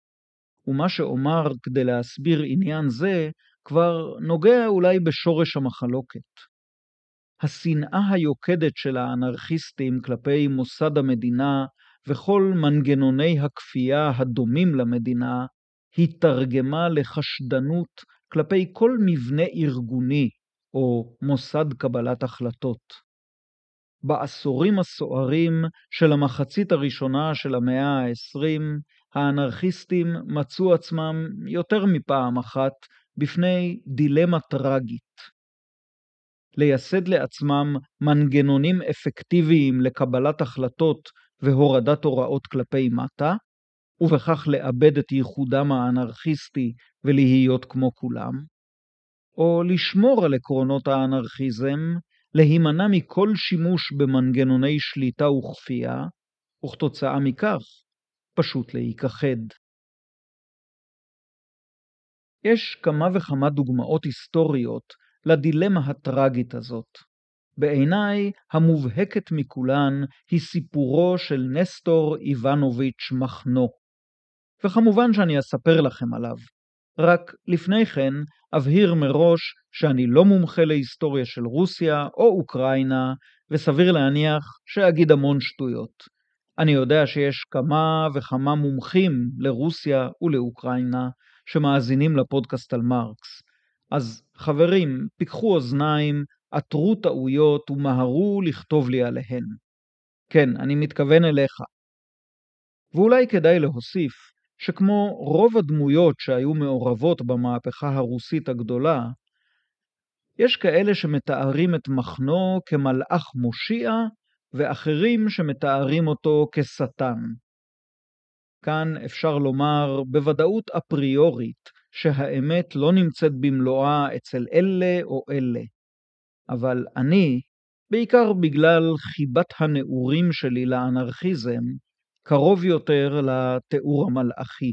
ומה שאומר כדי להסביר עניין זה כבר נוגע אולי בשורש המחלוקת. השנאה היוקדת של האנרכיסטים כלפי מוסד המדינה וכל מנגנוני הכפייה הדומים למדינה התרגמה לחשדנות כלפי כל מבנה ארגוני או מוסד קבלת החלטות. בעשורים הסוערים של המחצית הראשונה של המאה ה-20, האנרכיסטים מצאו עצמם יותר מפעם אחת בפני דילמה טרגית. לייסד לעצמם מנגנונים אפקטיביים לקבלת החלטות והורדת הוראות כלפי מטה, ובכך לאבד את ייחודם האנרכיסטי ולהיות כמו כולם, או לשמור על עקרונות האנרכיזם, להימנע מכל שימוש במנגנוני שליטה וכפייה, וכתוצאה מכך פשוט להיכחד. יש כמה וכמה דוגמאות היסטוריות לדילמה הטרגית הזאת. בעיניי המובהקת מכולן היא סיפורו של נסטור איבנוביץ' מחנו. וכמובן שאני אספר לכם עליו. רק לפני כן אבהיר מראש שאני לא מומחה להיסטוריה של רוסיה או אוקראינה, וסביר להניח שאגיד המון שטויות. אני יודע שיש כמה וכמה מומחים לרוסיה ולאוקראינה שמאזינים לפודקאסט על מרקס. אז חברים, פיקחו אוזניים, עטרו טעויות ומהרו לכתוב לי עליהן. כן, אני מתכוון אליך. ואולי כדאי להוסיף שכמו רוב הדמויות שהיו מעורבות במהפכה הרוסית הגדולה, יש כאלה שמתארים את מחנו כמלאך מושיע, ואחרים שמתארים אותו כשטן. כאן אפשר לומר בוודאות אפריורית שהאמת לא נמצאת במלואה אצל אלה או אלה. אבל אני, בעיקר בגלל חיבת הנעורים שלי לאנרכיזם, קרוב יותר לתיאור המלאכי.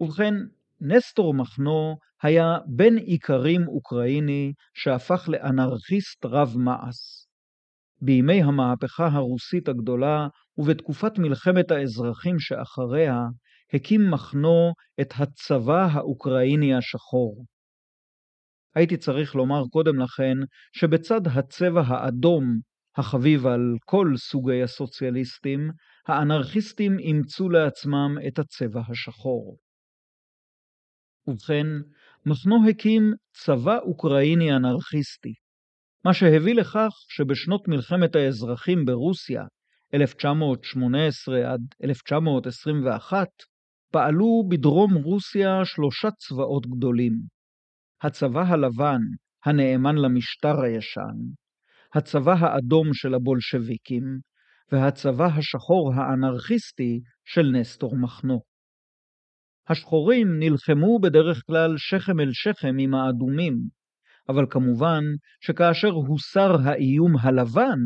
ובכן, נסטור מחנו היה בן איכרים אוקראיני שהפך לאנרכיסט רב מעש. בימי המהפכה הרוסית הגדולה ובתקופת מלחמת האזרחים שאחריה, הקים מחנו את הצבא האוקראיני השחור. הייתי צריך לומר קודם לכן שבצד הצבע האדום, החביב על כל סוגי הסוציאליסטים, האנרכיסטים אימצו לעצמם את הצבע השחור. ובכן, מחנו הקים צבא אוקראיני אנרכיסטי, מה שהביא לכך שבשנות מלחמת האזרחים ברוסיה, 1918 עד 1921, פעלו בדרום רוסיה שלושה צבאות גדולים. הצבא הלבן, הנאמן למשטר הישן, הצבא האדום של הבולשביקים, והצבא השחור האנרכיסטי של נסטור מחנו. השחורים נלחמו בדרך כלל שכם אל שכם עם האדומים, אבל כמובן שכאשר הוסר האיום הלבן,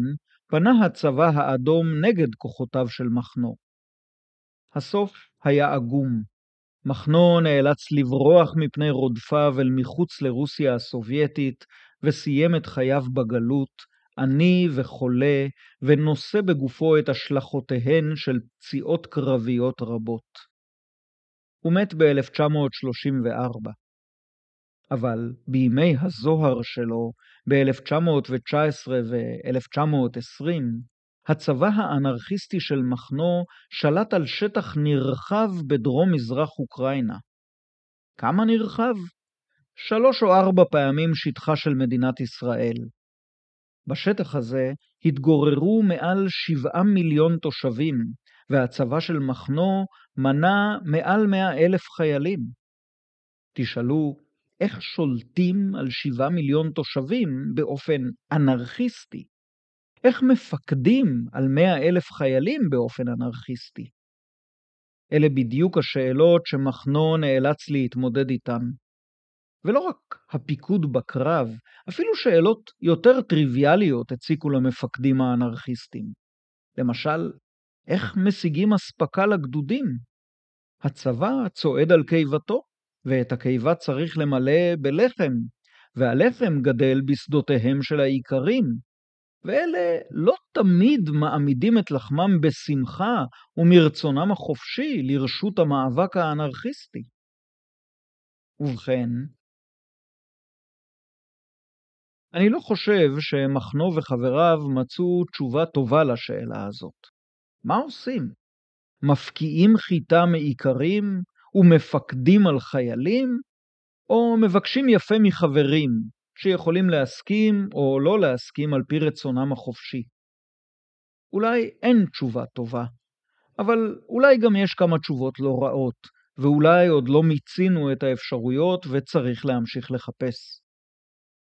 פנה הצבא האדום נגד כוחותיו של מחנו. הסוף היה עגום. מחנו נאלץ לברוח מפני רודפיו אל מחוץ לרוסיה הסובייטית, וסיים את חייו בגלות, עני וחולה, ונושא בגופו את השלכותיהן של פציעות קרביות רבות. הוא מת ב-1934. אבל בימי הזוהר שלו, ב-1919 ו-1920, הצבא האנרכיסטי של מחנו שלט על שטח נרחב בדרום-מזרח אוקראינה. כמה נרחב? שלוש או ארבע פעמים שטחה של מדינת ישראל. בשטח הזה התגוררו מעל שבעה מיליון תושבים, והצבא של מחנו מנה מעל מאה אלף חיילים. תשאלו, איך שולטים על שבעה מיליון תושבים באופן אנרכיסטי? איך מפקדים על מאה אלף חיילים באופן אנרכיסטי? אלה בדיוק השאלות שמחנו נאלץ להתמודד איתן. ולא רק הפיקוד בקרב, אפילו שאלות יותר טריוויאליות הציקו למפקדים האנרכיסטים. למשל, איך משיגים אספקה לגדודים? הצבא צועד על קיבתו, ואת הקיבה צריך למלא בלחם, והלחם גדל בשדותיהם של האיכרים, ואלה לא תמיד מעמידים את לחמם בשמחה ומרצונם החופשי לרשות המאבק האנרכיסטי. ובכן, אני לא חושב שמחנו וחבריו מצאו תשובה טובה לשאלה הזאת. מה עושים? מפקיעים חיטה מאיכרים ומפקדים על חיילים, או מבקשים יפה מחברים, שיכולים להסכים או לא להסכים על פי רצונם החופשי. אולי אין תשובה טובה, אבל אולי גם יש כמה תשובות לא רעות, ואולי עוד לא מיצינו את האפשרויות וצריך להמשיך לחפש.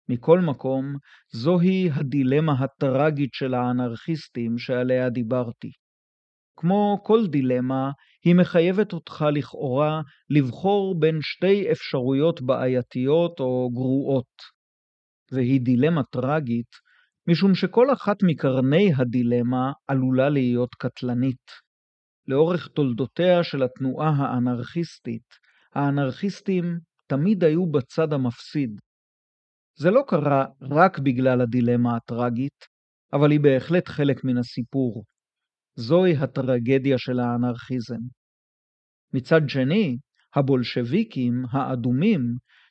מכל מקום, זוהי הדילמה הטראגית של האנרכיסטים שעליה דיברתי. כמו כל דילמה, היא מחייבת אותך לכאורה לבחור בין שתי אפשרויות בעייתיות או גרועות. והיא דילמה טראגית, משום שכל אחת מקרני הדילמה עלולה להיות קטלנית. לאורך תולדותיה של התנועה האנרכיסטית, האנרכיסטים תמיד היו בצד המפסיד. זה לא קרה רק בגלל הדילמה הטראגית, אבל היא בהחלט חלק מן הסיפור. זוהי הטרגדיה של האנרכיזם. מצד שני, הבולשביקים האדומים,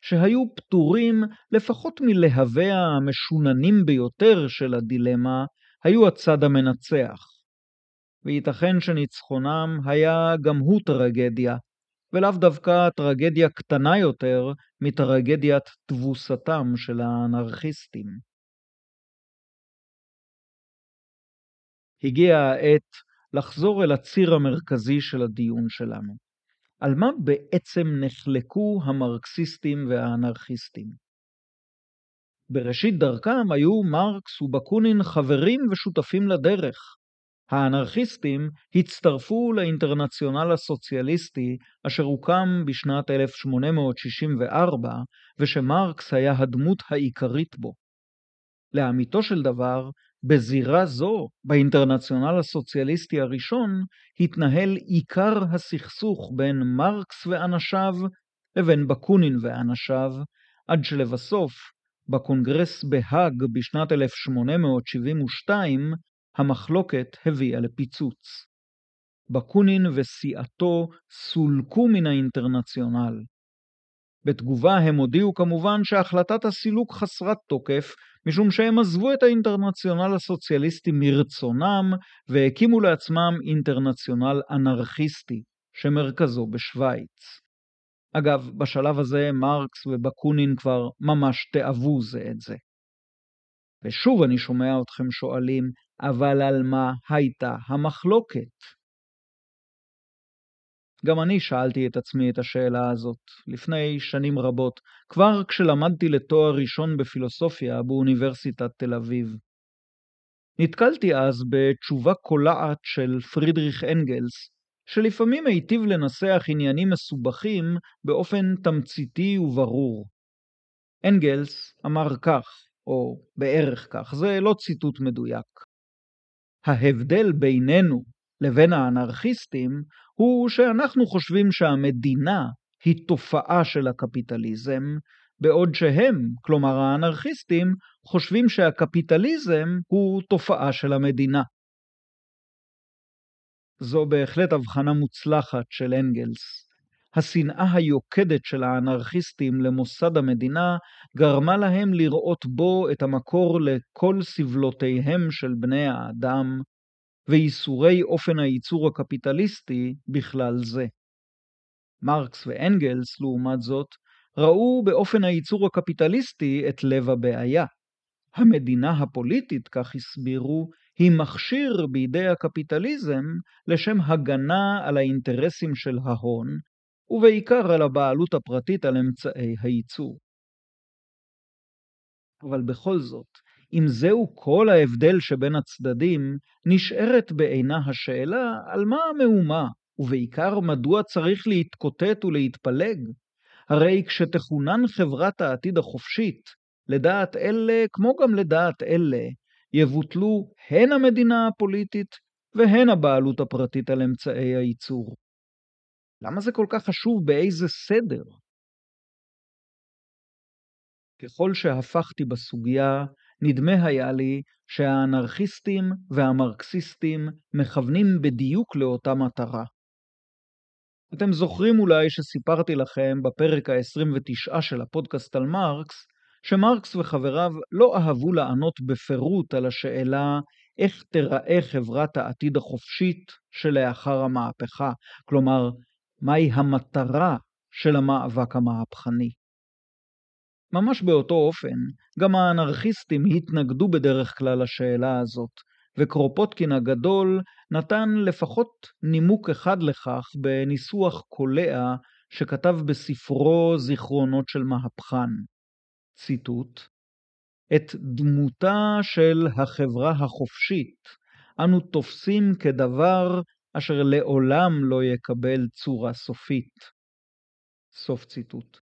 שהיו פטורים לפחות מלהביה המשוננים ביותר של הדילמה, היו הצד המנצח. וייתכן שניצחונם היה גם הוא טרגדיה, ולאו דווקא טרגדיה קטנה יותר מטרגדיית תבוסתם של האנרכיסטים. הגיעה העת לחזור אל הציר המרכזי של הדיון שלנו. על מה בעצם נחלקו המרקסיסטים והאנרכיסטים? בראשית דרכם היו מרקס ובקונין חברים ושותפים לדרך. האנרכיסטים הצטרפו לאינטרנציונל הסוציאליסטי אשר הוקם בשנת 1864 ושמרקס היה הדמות העיקרית בו. לאמיתו של דבר, בזירה זו, באינטרנציונל הסוציאליסטי הראשון, התנהל עיקר הסכסוך בין מרקס ואנשיו לבין בקונין ואנשיו, עד שלבסוף, בקונגרס בהאג בשנת 1872, המחלוקת הביאה לפיצוץ. בקונין וסיעתו סולקו מן האינטרנציונל. בתגובה הם הודיעו כמובן שהחלטת הסילוק חסרת תוקף משום שהם עזבו את האינטרנציונל הסוציאליסטי מרצונם והקימו לעצמם אינטרנציונל אנרכיסטי, שמרכזו בשוויץ. אגב, בשלב הזה מרקס ובקונין כבר ממש תאבו זה את זה. ושוב אני שומע אתכם שואלים, אבל על מה הייתה המחלוקת? גם אני שאלתי את עצמי את השאלה הזאת לפני שנים רבות, כבר כשלמדתי לתואר ראשון בפילוסופיה באוניברסיטת תל אביב. נתקלתי אז בתשובה קולעת של פרידריך אנגלס, שלפעמים היטיב לנסח עניינים מסובכים באופן תמציתי וברור. אנגלס אמר כך, או בערך כך, זה לא ציטוט מדויק. ההבדל בינינו לבין האנרכיסטים הוא שאנחנו חושבים שהמדינה היא תופעה של הקפיטליזם, בעוד שהם, כלומר האנרכיסטים, חושבים שהקפיטליזם הוא תופעה של המדינה. זו בהחלט הבחנה מוצלחת של אנגלס. השנאה היוקדת של האנרכיסטים למוסד המדינה גרמה להם לראות בו את המקור לכל סבלותיהם של בני האדם, וייסורי אופן הייצור הקפיטליסטי בכלל זה. מרקס ואנגלס, לעומת זאת, ראו באופן הייצור הקפיטליסטי את לב הבעיה. המדינה הפוליטית, כך הסבירו, היא מכשיר בידי הקפיטליזם לשם הגנה על האינטרסים של ההון, ובעיקר על הבעלות הפרטית על אמצעי הייצור. אבל בכל זאת, אם זהו כל ההבדל שבין הצדדים, נשארת בעינה השאלה על מה המהומה, ובעיקר מדוע צריך להתקוטט ולהתפלג. הרי כשתכונן חברת העתיד החופשית, לדעת אלה כמו גם לדעת אלה, יבוטלו הן המדינה הפוליטית והן הבעלות הפרטית על אמצעי הייצור. למה זה כל כך חשוב באיזה סדר? ככל שהפכתי בסוגיה, נדמה היה לי שהאנרכיסטים והמרקסיסטים מכוונים בדיוק לאותה מטרה. אתם זוכרים אולי שסיפרתי לכם בפרק ה-29 של הפודקאסט על מרקס, שמרקס וחבריו לא אהבו לענות בפירוט על השאלה איך תיראה חברת העתיד החופשית שלאחר המהפכה, כלומר, מהי המטרה של המאבק המהפכני. ממש באותו אופן, גם האנרכיסטים התנגדו בדרך כלל לשאלה הזאת, וקרופוטקין הגדול נתן לפחות נימוק אחד לכך בניסוח קולע שכתב בספרו זיכרונות של מהפכן. ציטוט: את דמותה של החברה החופשית אנו תופסים כדבר אשר לעולם לא יקבל צורה סופית. סוף ציטוט.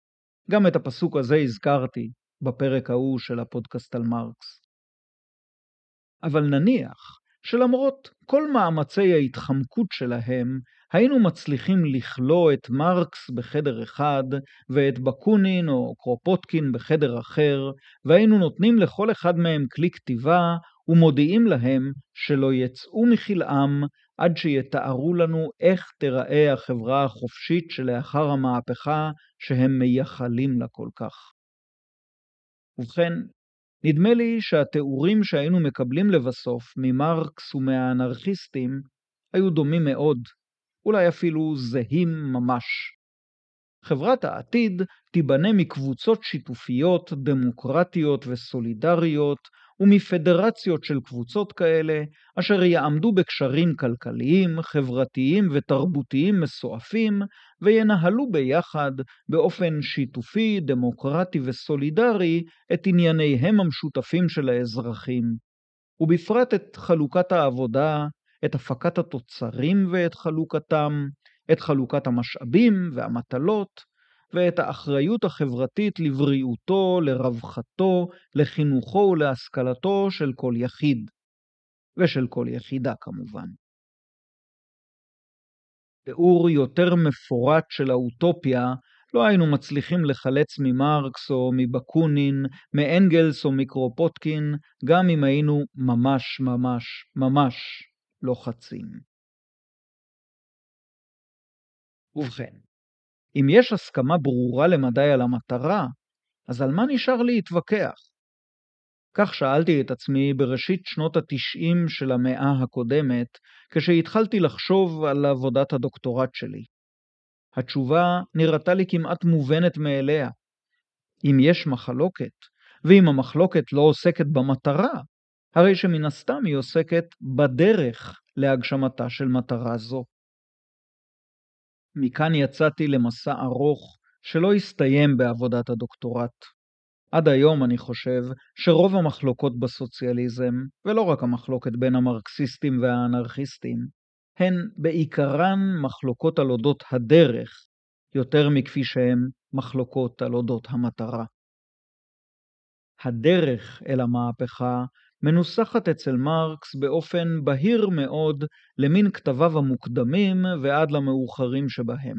גם את הפסוק הזה הזכרתי בפרק ההוא של הפודקאסט על מרקס. אבל נניח שלמרות כל מאמצי ההתחמקות שלהם, היינו מצליחים לכלוא את מרקס בחדר אחד, ואת בקונין או קרופוטקין בחדר אחר, והיינו נותנים לכל אחד מהם כלי כתיבה, ומודיעים להם שלא יצאו מכלאם עד שיתארו לנו איך תיראה החברה החופשית שלאחר המהפכה שהם מייחלים לה כל כך. ובכן, נדמה לי שהתיאורים שהיינו מקבלים לבסוף ממרקס ומהאנרכיסטים היו דומים מאוד, אולי אפילו זהים ממש. חברת העתיד תיבנה מקבוצות שיתופיות, דמוקרטיות וסולידריות, ומפדרציות של קבוצות כאלה, אשר יעמדו בקשרים כלכליים, חברתיים ותרבותיים מסועפים, וינהלו ביחד, באופן שיתופי, דמוקרטי וסולידרי, את ענייניהם המשותפים של האזרחים, ובפרט את חלוקת העבודה, את הפקת התוצרים ואת חלוקתם, את חלוקת המשאבים והמטלות, ואת האחריות החברתית לבריאותו, לרווחתו, לחינוכו ולהשכלתו של כל יחיד, ושל כל יחידה כמובן. תיאור יותר מפורט של האוטופיה לא היינו מצליחים לחלץ ממרקס או מבקונין, מאנגלס או מקרופוטקין, גם אם היינו ממש ממש ממש לוחצים. ובכן, אם יש הסכמה ברורה למדי על המטרה, אז על מה נשאר להתווכח? כך שאלתי את עצמי בראשית שנות התשעים של המאה הקודמת, כשהתחלתי לחשוב על עבודת הדוקטורט שלי. התשובה נראתה לי כמעט מובנת מאליה. אם יש מחלוקת, ואם המחלוקת לא עוסקת במטרה, הרי שמן הסתם היא עוסקת בדרך להגשמתה של מטרה זו. מכאן יצאתי למסע ארוך שלא הסתיים בעבודת הדוקטורט. עד היום אני חושב שרוב המחלוקות בסוציאליזם, ולא רק המחלוקת בין המרקסיסטים והאנרכיסטים, הן בעיקרן מחלוקות על אודות הדרך, יותר מכפי שהן מחלוקות על אודות המטרה. הדרך אל המהפכה מנוסחת אצל מרקס באופן בהיר מאוד למין כתביו המוקדמים ועד למאוחרים שבהם.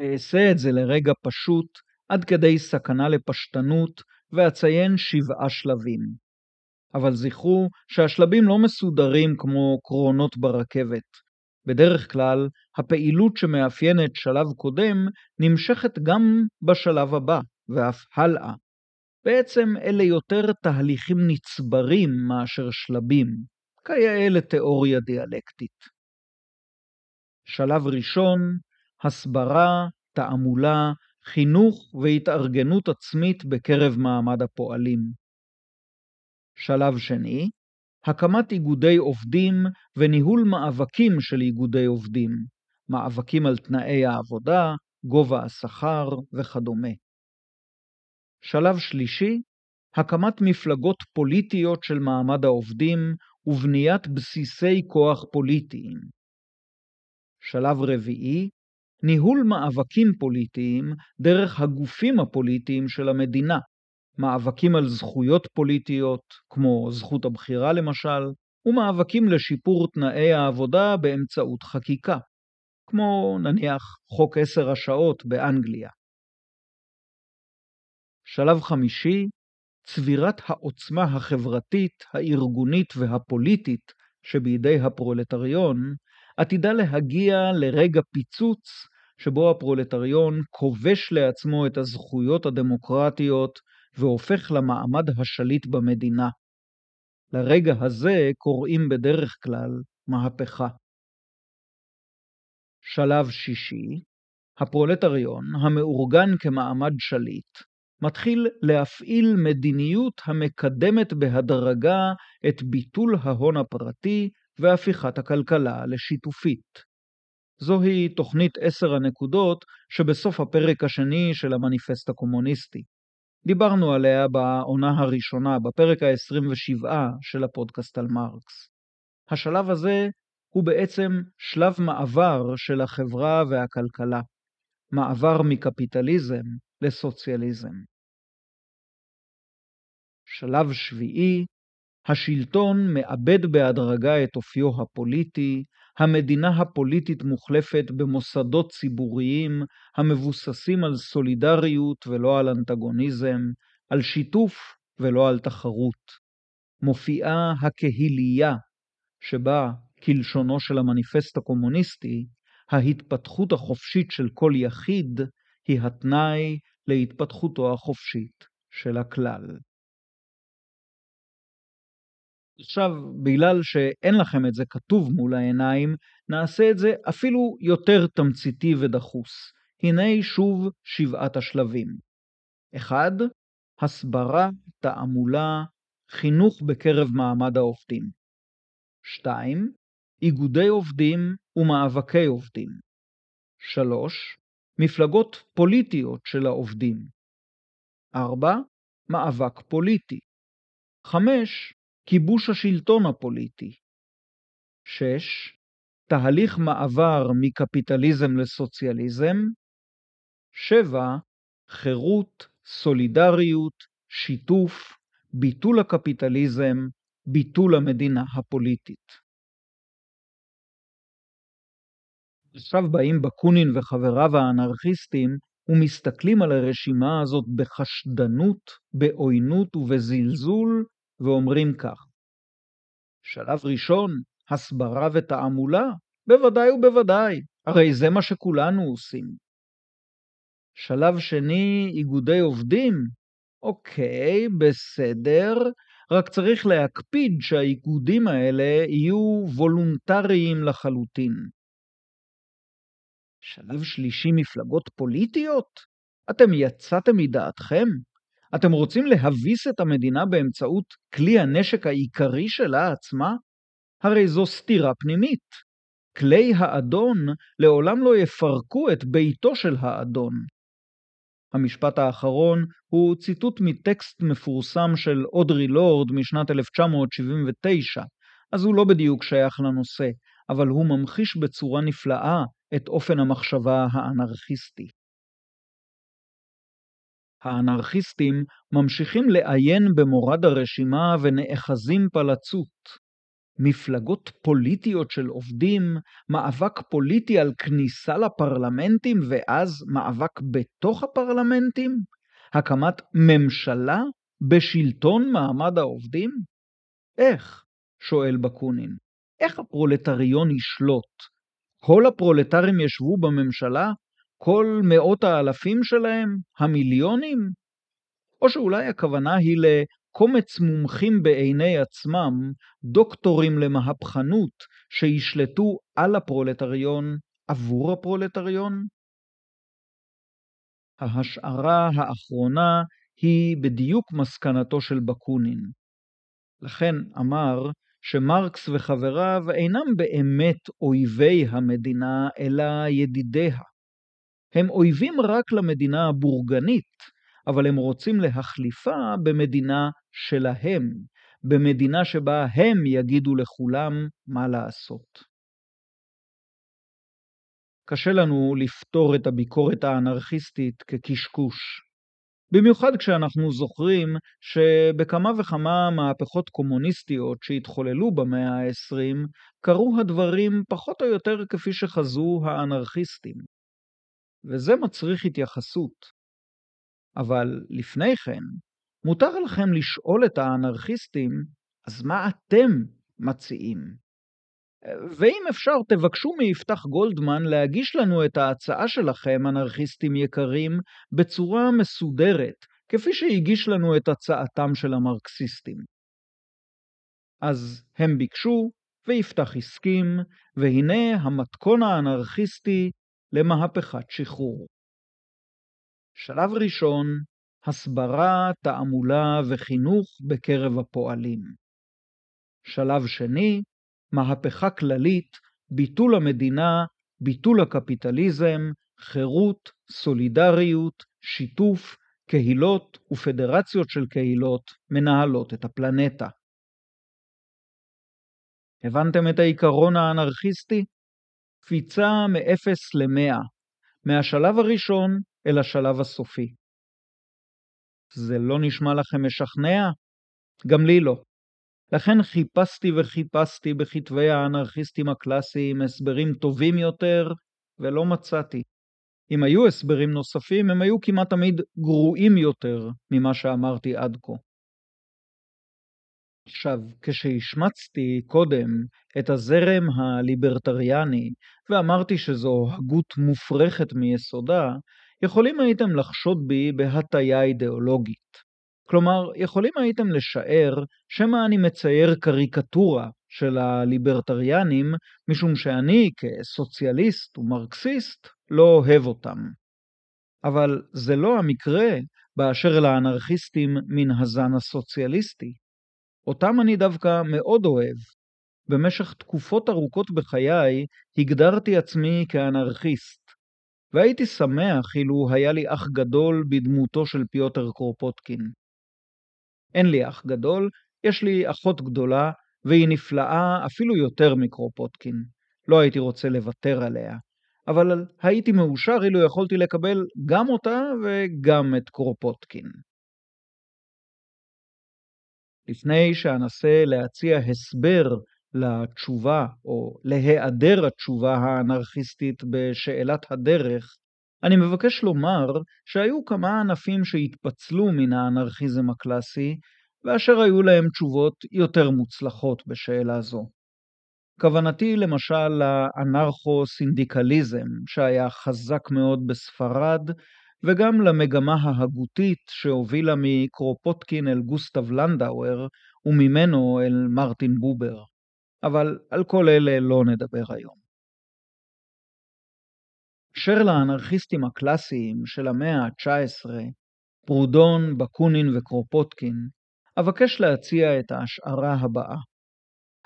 אעשה את זה לרגע פשוט, עד כדי סכנה לפשטנות, ואציין שבעה שלבים. אבל זכרו שהשלבים לא מסודרים כמו קרונות ברכבת. בדרך כלל, הפעילות שמאפיינת שלב קודם נמשכת גם בשלב הבא, ואף הלאה, בעצם אלה יותר תהליכים נצברים מאשר שלבים, כיאה לתיאוריה דיאלקטית. שלב ראשון, הסברה, תעמולה, חינוך והתארגנות עצמית בקרב מעמד הפועלים. שלב שני, הקמת איגודי עובדים וניהול מאבקים של איגודי עובדים, מאבקים על תנאי העבודה, גובה השכר וכדומה. שלב שלישי, הקמת מפלגות פוליטיות של מעמד העובדים ובניית בסיסי כוח פוליטיים. שלב רביעי, ניהול מאבקים פוליטיים דרך הגופים הפוליטיים של המדינה, מאבקים על זכויות פוליטיות, כמו זכות הבחירה למשל, ומאבקים לשיפור תנאי העבודה באמצעות חקיקה, כמו נניח חוק עשר השעות באנגליה. שלב חמישי, צבירת העוצמה החברתית, הארגונית והפוליטית שבידי הפרולטריון, עתידה להגיע לרגע פיצוץ שבו הפרולטריון כובש לעצמו את הזכויות הדמוקרטיות והופך למעמד השליט במדינה. לרגע הזה קוראים בדרך כלל מהפכה. שלב שישי, הפרולטריון, המאורגן כמעמד שליט, מתחיל להפעיל מדיניות המקדמת בהדרגה את ביטול ההון הפרטי והפיכת הכלכלה לשיתופית. זוהי תוכנית עשר הנקודות שבסוף הפרק השני של המניפסט הקומוניסטי. דיברנו עליה בעונה הראשונה, בפרק ה-27 של הפודקאסט על מרקס. השלב הזה הוא בעצם שלב מעבר של החברה והכלכלה, מעבר מקפיטליזם לסוציאליזם. שלב שביעי, השלטון מאבד בהדרגה את אופיו הפוליטי, המדינה הפוליטית מוחלפת במוסדות ציבוריים המבוססים על סולידריות ולא על אנטגוניזם, על שיתוף ולא על תחרות. מופיעה הקהילייה, שבה, כלשונו של המניפסט הקומוניסטי, ההתפתחות החופשית של כל יחיד היא התנאי להתפתחותו החופשית של הכלל. עכשיו, בגלל שאין לכם את זה כתוב מול העיניים, נעשה את זה אפילו יותר תמציתי ודחוס. הנה שוב שבעת השלבים. 1. הסברה, תעמולה, חינוך בקרב מעמד העובדים. 2. איגודי עובדים ומאבקי עובדים. 3. מפלגות פוליטיות של העובדים. 4. מאבק פוליטי. 5. כיבוש השלטון הפוליטי. 6. תהליך מעבר מקפיטליזם לסוציאליזם. 7. חירות, סולידריות, שיתוף, ביטול הקפיטליזם, ביטול המדינה הפוליטית. עכשיו באים בקונין וחבריו האנרכיסטים ומסתכלים על הרשימה הזאת בחשדנות, בעוינות ובזלזול, ואומרים כך: שלב ראשון, הסברה ותעמולה? בוודאי ובוודאי, הרי זה מה שכולנו עושים. שלב שני, איגודי עובדים? אוקיי, בסדר, רק צריך להקפיד שהאיגודים האלה יהיו וולונטריים לחלוטין. שלב שלישי, מפלגות פוליטיות? אתם יצאתם מדעתכם? אתם רוצים להביס את המדינה באמצעות כלי הנשק העיקרי שלה עצמה? הרי זו סתירה פנימית. כלי האדון לעולם לא יפרקו את ביתו של האדון. המשפט האחרון הוא ציטוט מטקסט מפורסם של אודרי לורד משנת 1979, אז הוא לא בדיוק שייך לנושא, אבל הוא ממחיש בצורה נפלאה את אופן המחשבה האנרכיסטי. האנרכיסטים ממשיכים לעיין במורד הרשימה ונאחזים פלצות. מפלגות פוליטיות של עובדים, מאבק פוליטי על כניסה לפרלמנטים ואז מאבק בתוך הפרלמנטים? הקמת ממשלה בשלטון מעמד העובדים? איך? שואל בקונין. איך הפרולטריון ישלוט? כל הפרולטרים ישבו בממשלה כל מאות האלפים שלהם? המיליונים? או שאולי הכוונה היא לקומץ מומחים בעיני עצמם, דוקטורים למהפכנות, שישלטו על הפרולטריון עבור הפרולטריון? ההשערה האחרונה היא בדיוק מסקנתו של בקונין. לכן אמר שמרקס וחבריו אינם באמת אויבי המדינה, אלא ידידיה. הם אויבים רק למדינה הבורגנית, אבל הם רוצים להחליפה במדינה שלהם, במדינה שבה הם יגידו לכולם מה לעשות. קשה לנו לפתור את הביקורת האנרכיסטית כקשקוש. במיוחד כשאנחנו זוכרים שבכמה וכמה מהפכות קומוניסטיות שהתחוללו במאה ה-20, קרו הדברים פחות או יותר כפי שחזו האנרכיסטים. וזה מצריך התייחסות. אבל לפני כן, מותר לכם לשאול את האנרכיסטים, אז מה אתם מציעים? ואם אפשר, תבקשו מיפתח גולדמן להגיש לנו את ההצעה שלכם, אנרכיסטים יקרים, בצורה מסודרת, כפי שהגיש לנו את הצעתם של המרקסיסטים. אז הם ביקשו, ויפתח הסכים, והנה המתכון האנרכיסטי למהפכת שחרור. שלב ראשון, הסברה, תעמולה וחינוך בקרב הפועלים. שלב שני, מהפכה כללית, ביטול המדינה, ביטול הקפיטליזם, חירות, סולידריות, שיתוף, קהילות ופדרציות של קהילות מנהלות את הפלנטה. הבנתם את העיקרון האנרכיסטי? קפיצה מ-0 ל-100, מהשלב הראשון אל השלב הסופי. זה לא נשמע לכם משכנע? גם לי לא. לכן חיפשתי וחיפשתי בכתבי האנרכיסטים הקלאסיים הסברים טובים יותר, ולא מצאתי. אם היו הסברים נוספים, הם היו כמעט תמיד גרועים יותר ממה שאמרתי עד כה. עכשיו, כשהשמצתי קודם את הזרם הליברטריאני ואמרתי שזו הגות מופרכת מיסודה, יכולים הייתם לחשוד בי בהטיה אידיאולוגית. כלומר, יכולים הייתם לשער שמא אני מצייר קריקטורה של הליברטריאנים, משום שאני, כסוציאליסט ומרקסיסט, לא אוהב אותם. אבל זה לא המקרה באשר לאנרכיסטים מן הזן הסוציאליסטי. אותם אני דווקא מאוד אוהב. במשך תקופות ארוכות בחיי הגדרתי עצמי כאנרכיסט, והייתי שמח אילו היה לי אח גדול בדמותו של פיוטר קורפוטקין. אין לי אח גדול, יש לי אחות גדולה, והיא נפלאה אפילו יותר מקרופוטקין. לא הייתי רוצה לוותר עליה, אבל הייתי מאושר אילו יכולתי לקבל גם אותה וגם את קרופוטקין. לפני שאנסה להציע הסבר לתשובה או להיעדר התשובה האנרכיסטית בשאלת הדרך, אני מבקש לומר שהיו כמה ענפים שהתפצלו מן האנרכיזם הקלאסי, ואשר היו להם תשובות יותר מוצלחות בשאלה זו. כוונתי למשל לאנרכו-סינדיקליזם, שהיה חזק מאוד בספרד, וגם למגמה ההגותית שהובילה מקרופוטקין אל גוסטב לנדאואר, וממנו אל מרטין בובר. אבל על כל אלה לא נדבר היום. אשר לאנרכיסטים הקלאסיים של המאה ה-19, פרודון, בקונין וקרופוטקין, אבקש להציע את ההשערה הבאה.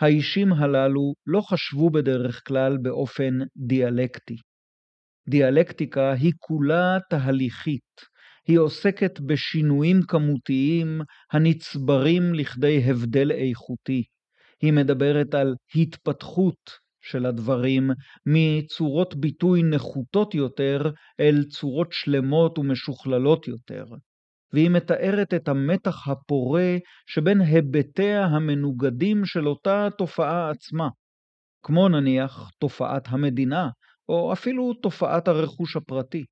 האישים הללו לא חשבו בדרך כלל באופן דיאלקטי. דיאלקטיקה היא כולה תהליכית, היא עוסקת בשינויים כמותיים הנצברים לכדי הבדל איכותי. היא מדברת על התפתחות של הדברים מצורות ביטוי נחותות יותר אל צורות שלמות ומשוכללות יותר, והיא מתארת את המתח הפורה שבין היבטיה המנוגדים של אותה תופעה עצמה, כמו נניח תופעת המדינה, או אפילו תופעת הרכוש הפרטי.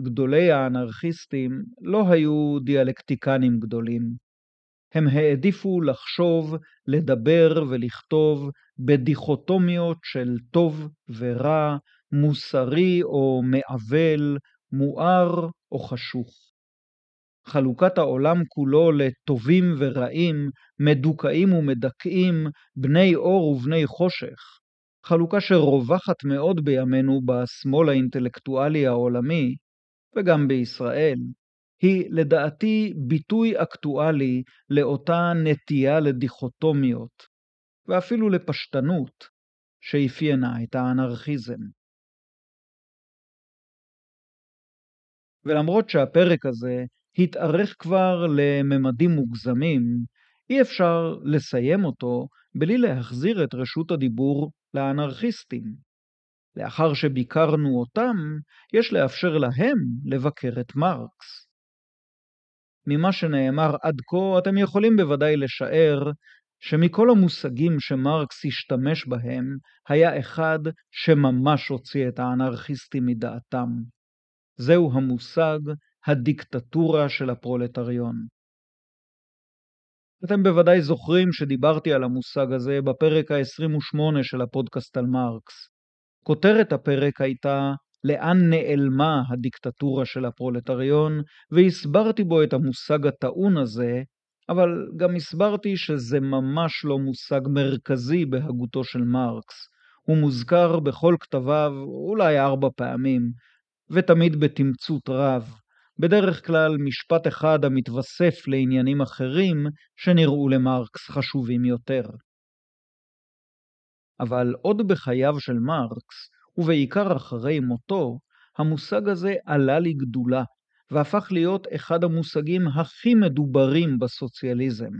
גדולי האנרכיסטים לא היו דיאלקטיקנים גדולים, הם העדיפו לחשוב, לדבר ולכתוב בדיכוטומיות של טוב ורע, מוסרי או מעוול, מואר או חשוך. חלוקת העולם כולו לטובים ורעים, מדוכאים ומדכאים, בני אור ובני חושך, חלוקה שרווחת מאוד בימינו בשמאל האינטלקטואלי העולמי, וגם בישראל, היא לדעתי ביטוי אקטואלי לאותה נטייה לדיכוטומיות, ואפילו לפשטנות, שאפיינה את האנרכיזם. ולמרות שהפרק הזה התארך כבר לממדים מוגזמים, אי אפשר לסיים אותו בלי להחזיר את רשות הדיבור לאנרכיסטים. לאחר שביקרנו אותם, יש לאפשר להם לבקר את מרקס. ממה שנאמר עד כה, אתם יכולים בוודאי לשער שמכל המושגים שמרקס השתמש בהם, היה אחד שממש הוציא את האנרכיסטים מדעתם. זהו המושג הדיקטטורה של הפרולטריון. אתם בוודאי זוכרים שדיברתי על המושג הזה בפרק ה-28 של הפודקאסט על מרקס. כותרת הפרק הייתה לאן נעלמה הדיקטטורה של הפרולטריון, והסברתי בו את המושג הטעון הזה, אבל גם הסברתי שזה ממש לא מושג מרכזי בהגותו של מרקס. הוא מוזכר בכל כתביו אולי ארבע פעמים, ותמיד בתמצות רב, בדרך כלל משפט אחד המתווסף לעניינים אחרים שנראו למרקס חשובים יותר. אבל עוד בחייו של מרקס, ובעיקר אחרי מותו, המושג הזה עלה לגדולה, והפך להיות אחד המושגים הכי מדוברים בסוציאליזם.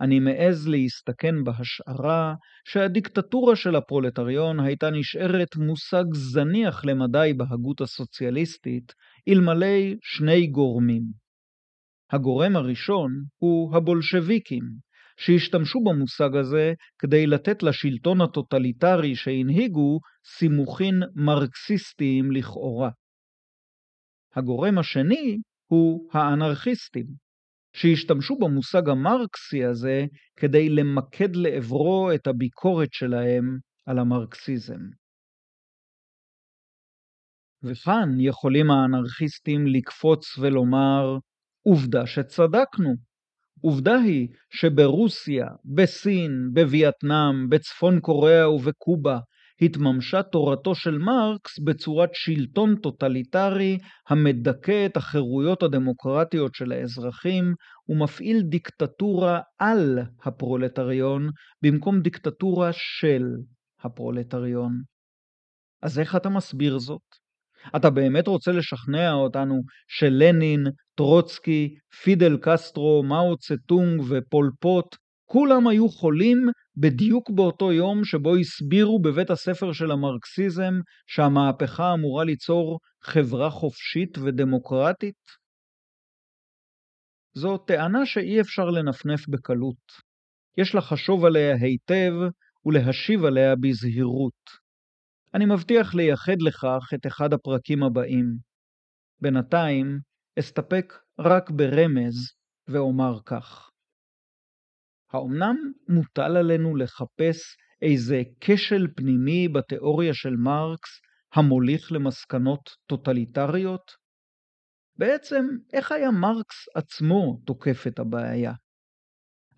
אני מעז להסתכן בהשערה שהדיקטטורה של הפרולטריון הייתה נשארת מושג זניח למדי בהגות הסוציאליסטית, אלמלא שני גורמים. הגורם הראשון הוא הבולשביקים, שהשתמשו במושג הזה כדי לתת לשלטון הטוטליטרי שהנהיגו סימוכין מרקסיסטיים לכאורה. הגורם השני הוא האנרכיסטים, שהשתמשו במושג המרקסי הזה כדי למקד לעברו את הביקורת שלהם על המרקסיזם. וכאן יכולים האנרכיסטים לקפוץ ולומר, עובדה שצדקנו. עובדה היא שברוסיה, בסין, בווייטנאם, בצפון קוריאה ובקובה התממשה תורתו של מרקס בצורת שלטון טוטליטרי המדכא את החירויות הדמוקרטיות של האזרחים ומפעיל דיקטטורה על הפרולטריון במקום דיקטטורה של הפרולטריון. אז איך אתה מסביר זאת? אתה באמת רוצה לשכנע אותנו שלנין, טרוצקי, פידל קסטרו, מאו צטונג ופול פוט כולם היו חולים בדיוק באותו יום שבו הסבירו בבית הספר של המרקסיזם שהמהפכה אמורה ליצור חברה חופשית ודמוקרטית? זו טענה שאי אפשר לנפנף בקלות. יש לחשוב עליה היטב ולהשיב עליה בזהירות. אני מבטיח לייחד לכך את אחד הפרקים הבאים. בינתיים אסתפק רק ברמז ואומר כך. האומנם מוטל עלינו לחפש איזה כשל פנימי בתיאוריה של מרקס המוליך למסקנות טוטליטריות? בעצם, איך היה מרקס עצמו תוקף את הבעיה?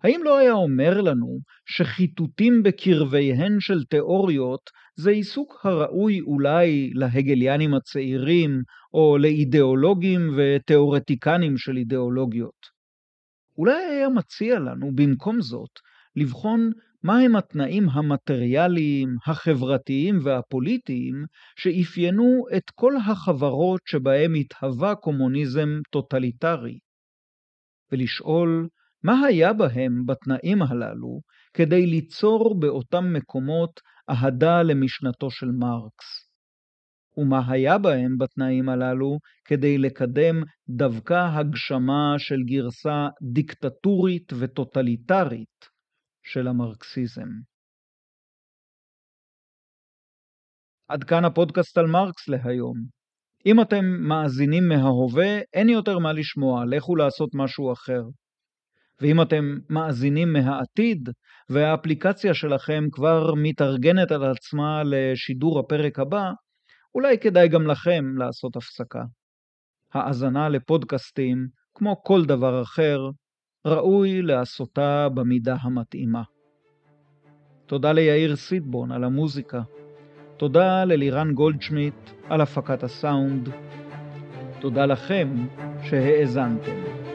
האם לא היה אומר לנו שחיטוטים בקרביהן של תיאוריות זה עיסוק הראוי אולי להגליאנים הצעירים או לאידיאולוגים ותיאורטיקנים של אידיאולוגיות? אולי היה מציע לנו במקום זאת לבחון מהם התנאים המטריאליים, החברתיים והפוליטיים שאפיינו את כל החברות שבהם התהווה קומוניזם טוטליטרי, ולשאול מה היה בהם בתנאים הללו כדי ליצור באותם מקומות אהדה למשנתו של מרקס. ומה היה בהם בתנאים הללו כדי לקדם דווקא הגשמה של גרסה דיקטטורית וטוטליטרית של המרקסיזם. עד כאן הפודקאסט על מרקס להיום. אם אתם מאזינים מההווה, אין יותר מה לשמוע, לכו לעשות משהו אחר. ואם אתם מאזינים מהעתיד, והאפליקציה שלכם כבר מתארגנת על עצמה לשידור הפרק הבא, אולי כדאי גם לכם לעשות הפסקה. האזנה לפודקאסטים, כמו כל דבר אחר, ראוי לעשותה במידה המתאימה. תודה ליאיר סיטבון על המוזיקה. תודה ללירן גולדשמיט על הפקת הסאונד. תודה לכם שהאזנתם.